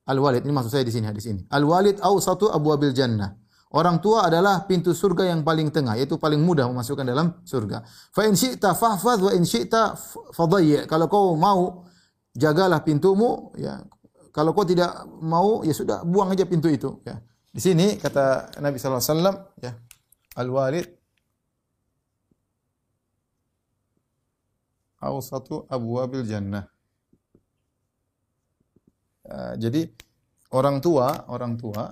Al walid ini maksud saya di sini hadis ini. Al walid awsatu abwabil jannah. Orang tua adalah pintu surga yang paling tengah, yaitu paling mudah memasukkan dalam surga. Fa in syi'ta fahfaz wa in syi'ta fadayyi. Kalau kau mau jagalah pintumu, ya. Kalau kau tidak mau, ya sudah buang aja pintu itu, ya. Di sini kata Nabi sallallahu alaihi wasallam, ya. Al-walid awsatu abwabil jannah. Uh, jadi orang tua, orang tua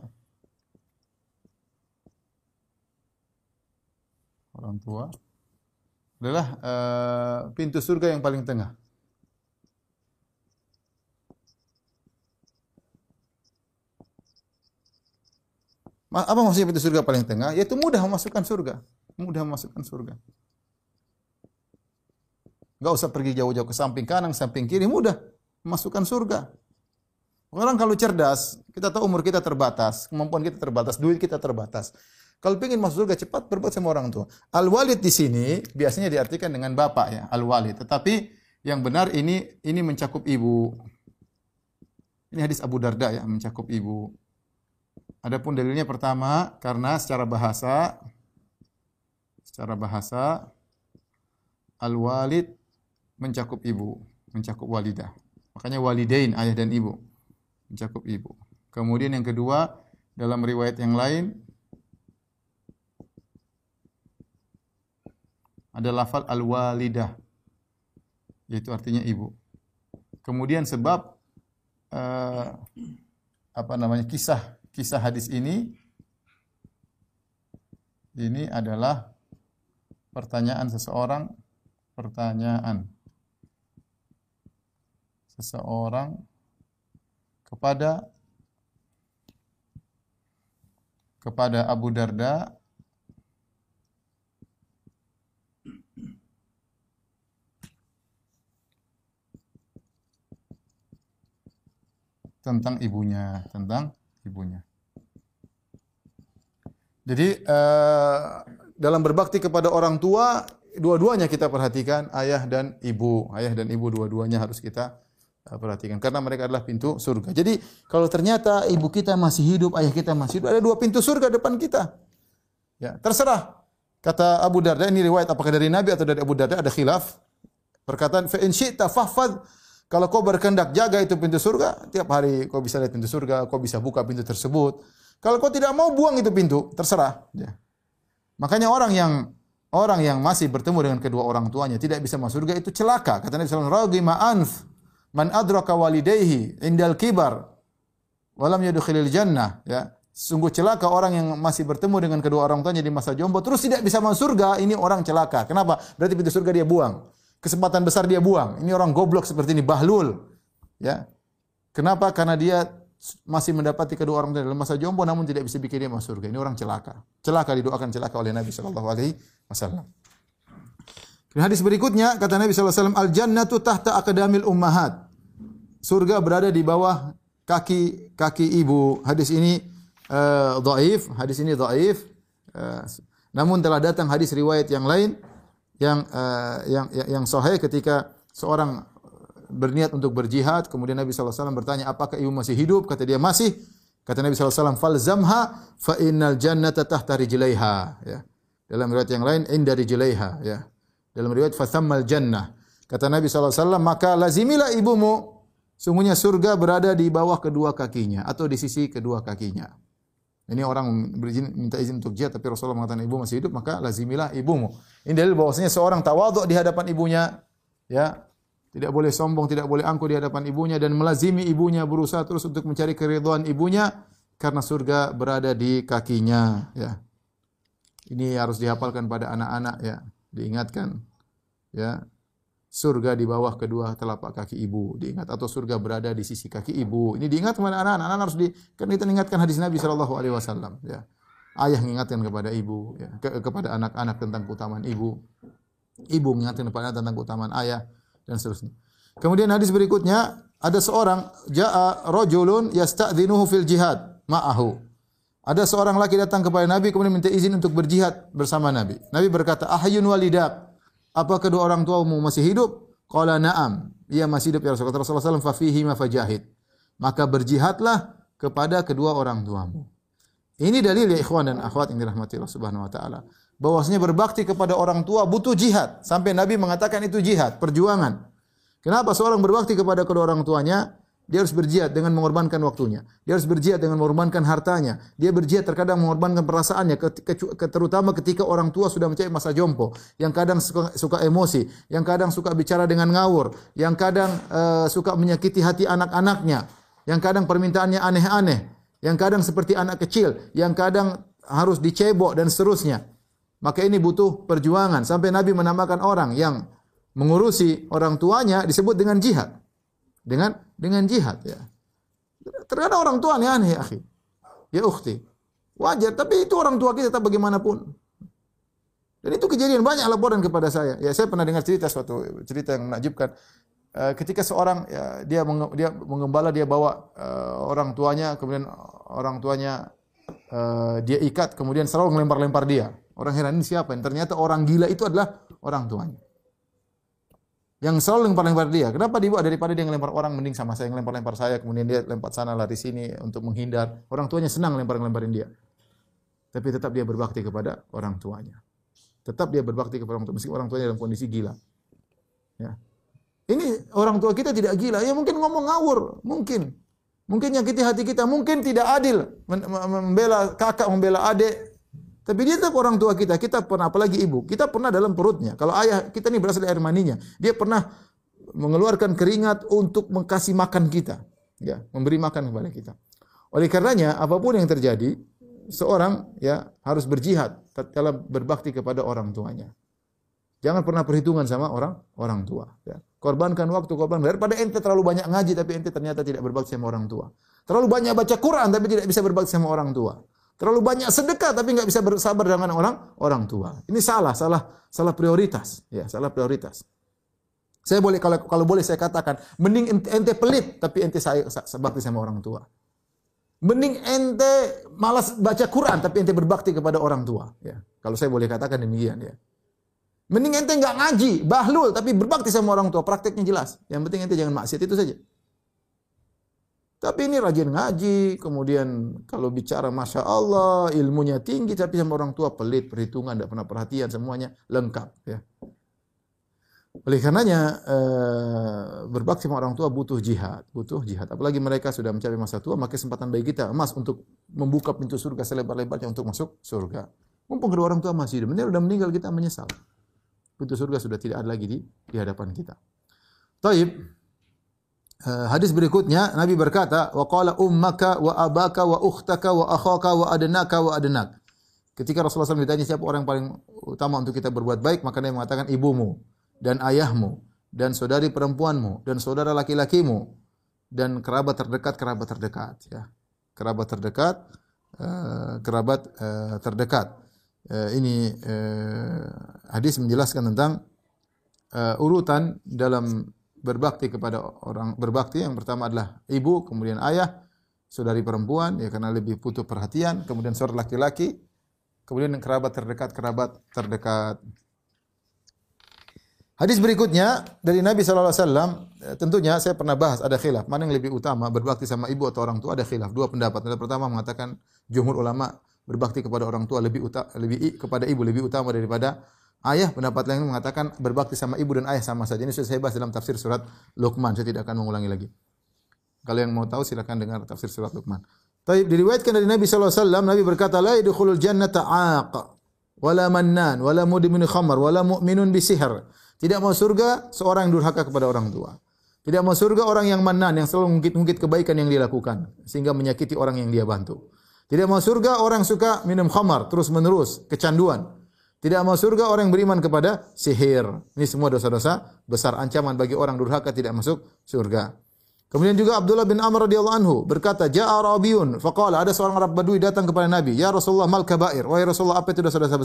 orang tua adalah uh, pintu surga yang paling tengah. Apa maksudnya pintu surga paling tengah? Yaitu mudah memasukkan surga. Mudah memasukkan surga. Gak usah pergi jauh-jauh ke samping kanan, samping kiri, mudah memasukkan surga. Orang kalau cerdas, kita tahu umur kita terbatas, kemampuan kita terbatas, duit kita terbatas. Kalau ingin masuk surga cepat berbuat sama orang tua. Al walid di sini biasanya diartikan dengan bapak ya, al walid. Tetapi yang benar ini ini mencakup ibu. Ini hadis Abu Darda ya, mencakup ibu. Adapun dalilnya pertama karena secara bahasa secara bahasa al walid mencakup ibu, mencakup walidah. Makanya walidain ayah dan ibu mencakup ibu. Kemudian yang kedua dalam riwayat yang lain ada lafal al-walidah yaitu artinya ibu. Kemudian sebab uh, apa namanya kisah kisah hadis ini ini adalah pertanyaan seseorang pertanyaan seseorang kepada kepada Abu Darda tentang ibunya, tentang ibunya. Jadi uh, dalam berbakti kepada orang tua, dua-duanya kita perhatikan, ayah dan ibu. Ayah dan ibu dua-duanya harus kita perhatikan karena mereka adalah pintu surga. Jadi kalau ternyata ibu kita masih hidup, ayah kita masih hidup, ada dua pintu surga depan kita. Ya, terserah. Kata Abu Darda ini riwayat apakah dari Nabi atau dari Abu Darda ada khilaf. Perkataan fa in syi'ta fahfadh kalau kau berkehendak jaga itu pintu surga, tiap hari kau bisa lihat pintu surga, kau bisa buka pintu tersebut. Kalau kau tidak mau buang itu pintu, terserah. Ya. Makanya orang yang orang yang masih bertemu dengan kedua orang tuanya tidak bisa masuk surga itu celaka. Kata Nabi sallallahu alaihi wasallam, man adraka walidayhi indal kibar walam yadkhulil jannah." Ya. Sungguh celaka orang yang masih bertemu dengan kedua orang tuanya di masa jomblo terus tidak bisa masuk surga, ini orang celaka. Kenapa? Berarti pintu surga dia buang kesempatan besar dia buang. Ini orang goblok seperti ini, bahlul. Ya. Kenapa? Karena dia masih mendapati kedua orang dalam masa jomblo namun tidak bisa bikin dia masuk surga. Ini orang celaka. Celaka didoakan celaka oleh Nabi sallallahu alaihi wasallam. Hadis berikutnya kata Nabi sallallahu alaihi wasallam, "Al jannatu tahta aqdamil ummahat." Surga berada di bawah kaki kaki ibu. Hadis ini uh, dhaif, hadis ini dhaif. Uh, namun telah datang hadis riwayat yang lain yang uh, yang yang sahih ketika seorang berniat untuk berjihad. Kemudian Nabi SAW bertanya apakah ibu masih hidup? Kata dia masih. Kata Nabi SAW falzamha fa innal jannata tahta rijlaiha. Ya. Dalam riwayat yang lain inda rijlaiha. Ya. Dalam riwayat fathammal jannah. Kata Nabi SAW maka lazimilah ibumu sungguhnya surga berada di bawah kedua kakinya atau di sisi kedua kakinya ini orang berizin minta izin untuk jihad tapi Rasulullah mengatakan ibu masih hidup maka lazimilah ibumu. Ini dalil bahwasanya seorang tawadhu di hadapan ibunya ya tidak boleh sombong, tidak boleh angkuh di hadapan ibunya dan melazimi ibunya berusaha terus untuk mencari keridhaan ibunya karena surga berada di kakinya ya. Ini harus dihafalkan pada anak-anak ya, diingatkan ya surga di bawah kedua telapak kaki ibu diingat. Atau surga berada di sisi kaki ibu. Ini diingat kepada anak-anak. Anak harus di kan kita ingatkan hadis Nabi Shallallahu Alaihi Wasallam ya. Ayah mengingatkan kepada ibu ya, ke, kepada anak-anak tentang keutamaan ibu. Ibu mengingatkan kepada anak tentang keutamaan ayah dan seterusnya. Kemudian hadis berikutnya ada seorang jaa rojulun yasta'dzinuhu fil jihad ma'ahu. Ada seorang laki datang kepada Nabi kemudian minta izin untuk berjihad bersama Nabi. Nabi berkata ahyun walidak Apa kedua orang tuamu masih hidup? Qala na'am. Ia masih hidup ya Rasulullah sallallahu alaihi wasallam fa fajahid. Maka berjihadlah kepada kedua orang tuamu. Ini dalil ya ikhwan dan akhwat yang dirahmati Allah Subhanahu wa taala. Bahwasanya berbakti kepada orang tua butuh jihad. Sampai Nabi mengatakan itu jihad, perjuangan. Kenapa seorang berbakti kepada kedua orang tuanya? Dia harus berjihad dengan mengorbankan waktunya. Dia harus berjihad dengan mengorbankan hartanya. Dia berjihad terkadang mengorbankan perasaannya, terutama ketika orang tua sudah mencapai masa jompo, yang kadang suka, suka emosi, yang kadang suka bicara dengan ngawur, yang kadang uh, suka menyakiti hati anak-anaknya, yang kadang permintaannya aneh-aneh, yang kadang seperti anak kecil, yang kadang harus dicebok dan seterusnya. Maka ini butuh perjuangan. Sampai Nabi menamakan orang yang mengurusi orang tuanya disebut dengan jihad dengan dengan jihad ya. Terkadang orang tua aneh-aneh ya, akhi. Ya ukhti. Wajar, tapi itu orang tua kita tetap bagaimanapun. Dan itu kejadian banyak laporan kepada saya. Ya, saya pernah dengar cerita suatu cerita yang menakjubkan. Uh, ketika seorang ya, dia menge, dia mengembala dia bawa uh, orang tuanya kemudian orang tuanya uh, dia ikat kemudian selalu melempar-lempar dia. Orang heran ini siapa? Dan ternyata orang gila itu adalah orang tuanya. Yang selalu lempar-lempar dia. Kenapa dibawa daripada dia ngelempar orang mending sama saya ngelempar-lempar saya kemudian dia lempar sana lari sini untuk menghindar. Orang tuanya senang lempar-lemparin dia. Tapi tetap dia berbakti kepada orang tuanya. Tetap dia berbakti kepada orang tua meski orang tuanya dalam kondisi gila. Ya. Ini orang tua kita tidak gila, ya mungkin ngomong ngawur, mungkin. Mungkin nyakiti hati kita, mungkin tidak adil membela kakak, membela adik, tapi dia tetap orang tua kita. Kita pernah, apalagi ibu, kita pernah dalam perutnya. Kalau ayah kita ini berasal dari air maninya, dia pernah mengeluarkan keringat untuk mengkasih makan kita, ya, memberi makan kepada kita. Oleh karenanya, apa pun yang terjadi, seorang ya harus berjihad dalam berbakti kepada orang tuanya. Jangan pernah perhitungan sama orang orang tua. Ya. Korbankan waktu, korban daripada ente terlalu banyak ngaji tapi ente ternyata tidak berbakti sama orang tua. Terlalu banyak baca Quran tapi tidak bisa berbakti sama orang tua. Terlalu banyak sedekah tapi nggak bisa bersabar dengan orang orang tua. Ini salah, salah, salah prioritas. Ya, salah prioritas. Saya boleh kalau kalau boleh saya katakan, mending ente, pelit tapi ente saya berbakti sama orang tua. Mending ente malas baca Quran tapi ente berbakti kepada orang tua. Ya, kalau saya boleh katakan demikian ya. Mending ente nggak ngaji, bahlul tapi berbakti sama orang tua. Prakteknya jelas. Yang penting ente jangan maksiat itu saja. Tapi ini rajin ngaji, kemudian kalau bicara Masya Allah, ilmunya tinggi, tapi sama orang tua pelit, perhitungan, tidak pernah perhatian, semuanya lengkap. Ya. Oleh karenanya, eh, berbakti sama orang tua butuh jihad, butuh jihad. Apalagi mereka sudah mencapai masa tua, maka kesempatan bagi kita emas untuk membuka pintu surga selebar-lebarnya untuk masuk surga. Mumpung kedua orang tua masih hidup, benar sudah meninggal kita menyesal. Pintu surga sudah tidak ada lagi di, di hadapan kita. Taib, hadis berikutnya Nabi berkata, "Wa qala ummaka wa abaka wa ukhtaka wa akhaka wa adnaka wa adnak." Ketika Rasulullah SAW ditanya siapa orang yang paling utama untuk kita berbuat baik, maka dia mengatakan ibumu dan ayahmu dan saudari perempuanmu dan saudara laki-lakimu dan kerabat terdekat kerabat terdekat ya. Kerabat terdekat uh, kerabat uh, terdekat. Uh, ini hadis menjelaskan tentang urutan dalam berbakti kepada orang berbakti yang pertama adalah ibu, kemudian ayah, saudari perempuan ya karena lebih butuh perhatian, kemudian saudara laki-laki, kemudian kerabat terdekat kerabat terdekat. Hadis berikutnya dari Nabi wasallam, eh, tentunya saya pernah bahas ada khilaf, mana yang lebih utama berbakti sama ibu atau orang tua ada khilaf. Dua pendapat. Yang pertama mengatakan jumhur ulama berbakti kepada orang tua lebih uta, lebih kepada ibu lebih utama daripada Ayah pendapat lain mengatakan berbakti sama ibu dan ayah sama saja. Ini sudah saya bahas dalam tafsir surat Luqman. Saya tidak akan mengulangi lagi. Kalau yang mau tahu silakan dengar tafsir surat Luqman. Tapi diriwayatkan dari Nabi wasallam Nabi berkata la yadkhulul jannata 'aq wala mannan wala mudmin khamar wala mu'minun bisihr. Tidak mau surga seorang yang durhaka kepada orang tua. Tidak mau surga orang yang manan yang selalu mengungkit-ungkit kebaikan yang dia lakukan sehingga menyakiti orang yang dia bantu. Tidak mau surga orang suka minum khamar terus-menerus, kecanduan. Tidak mau surga orang yang beriman kepada sihir. Ini semua dosa-dosa besar ancaman bagi orang durhaka tidak masuk surga. Kemudian juga Abdullah bin Amr radhiyallahu anhu berkata, "Ja'a Rabiun faqala ada seorang Arab Badui datang kepada Nabi, "Ya Rasulullah mal kabair?" Wahai Rasulullah, apa itu dosa-dosa besar?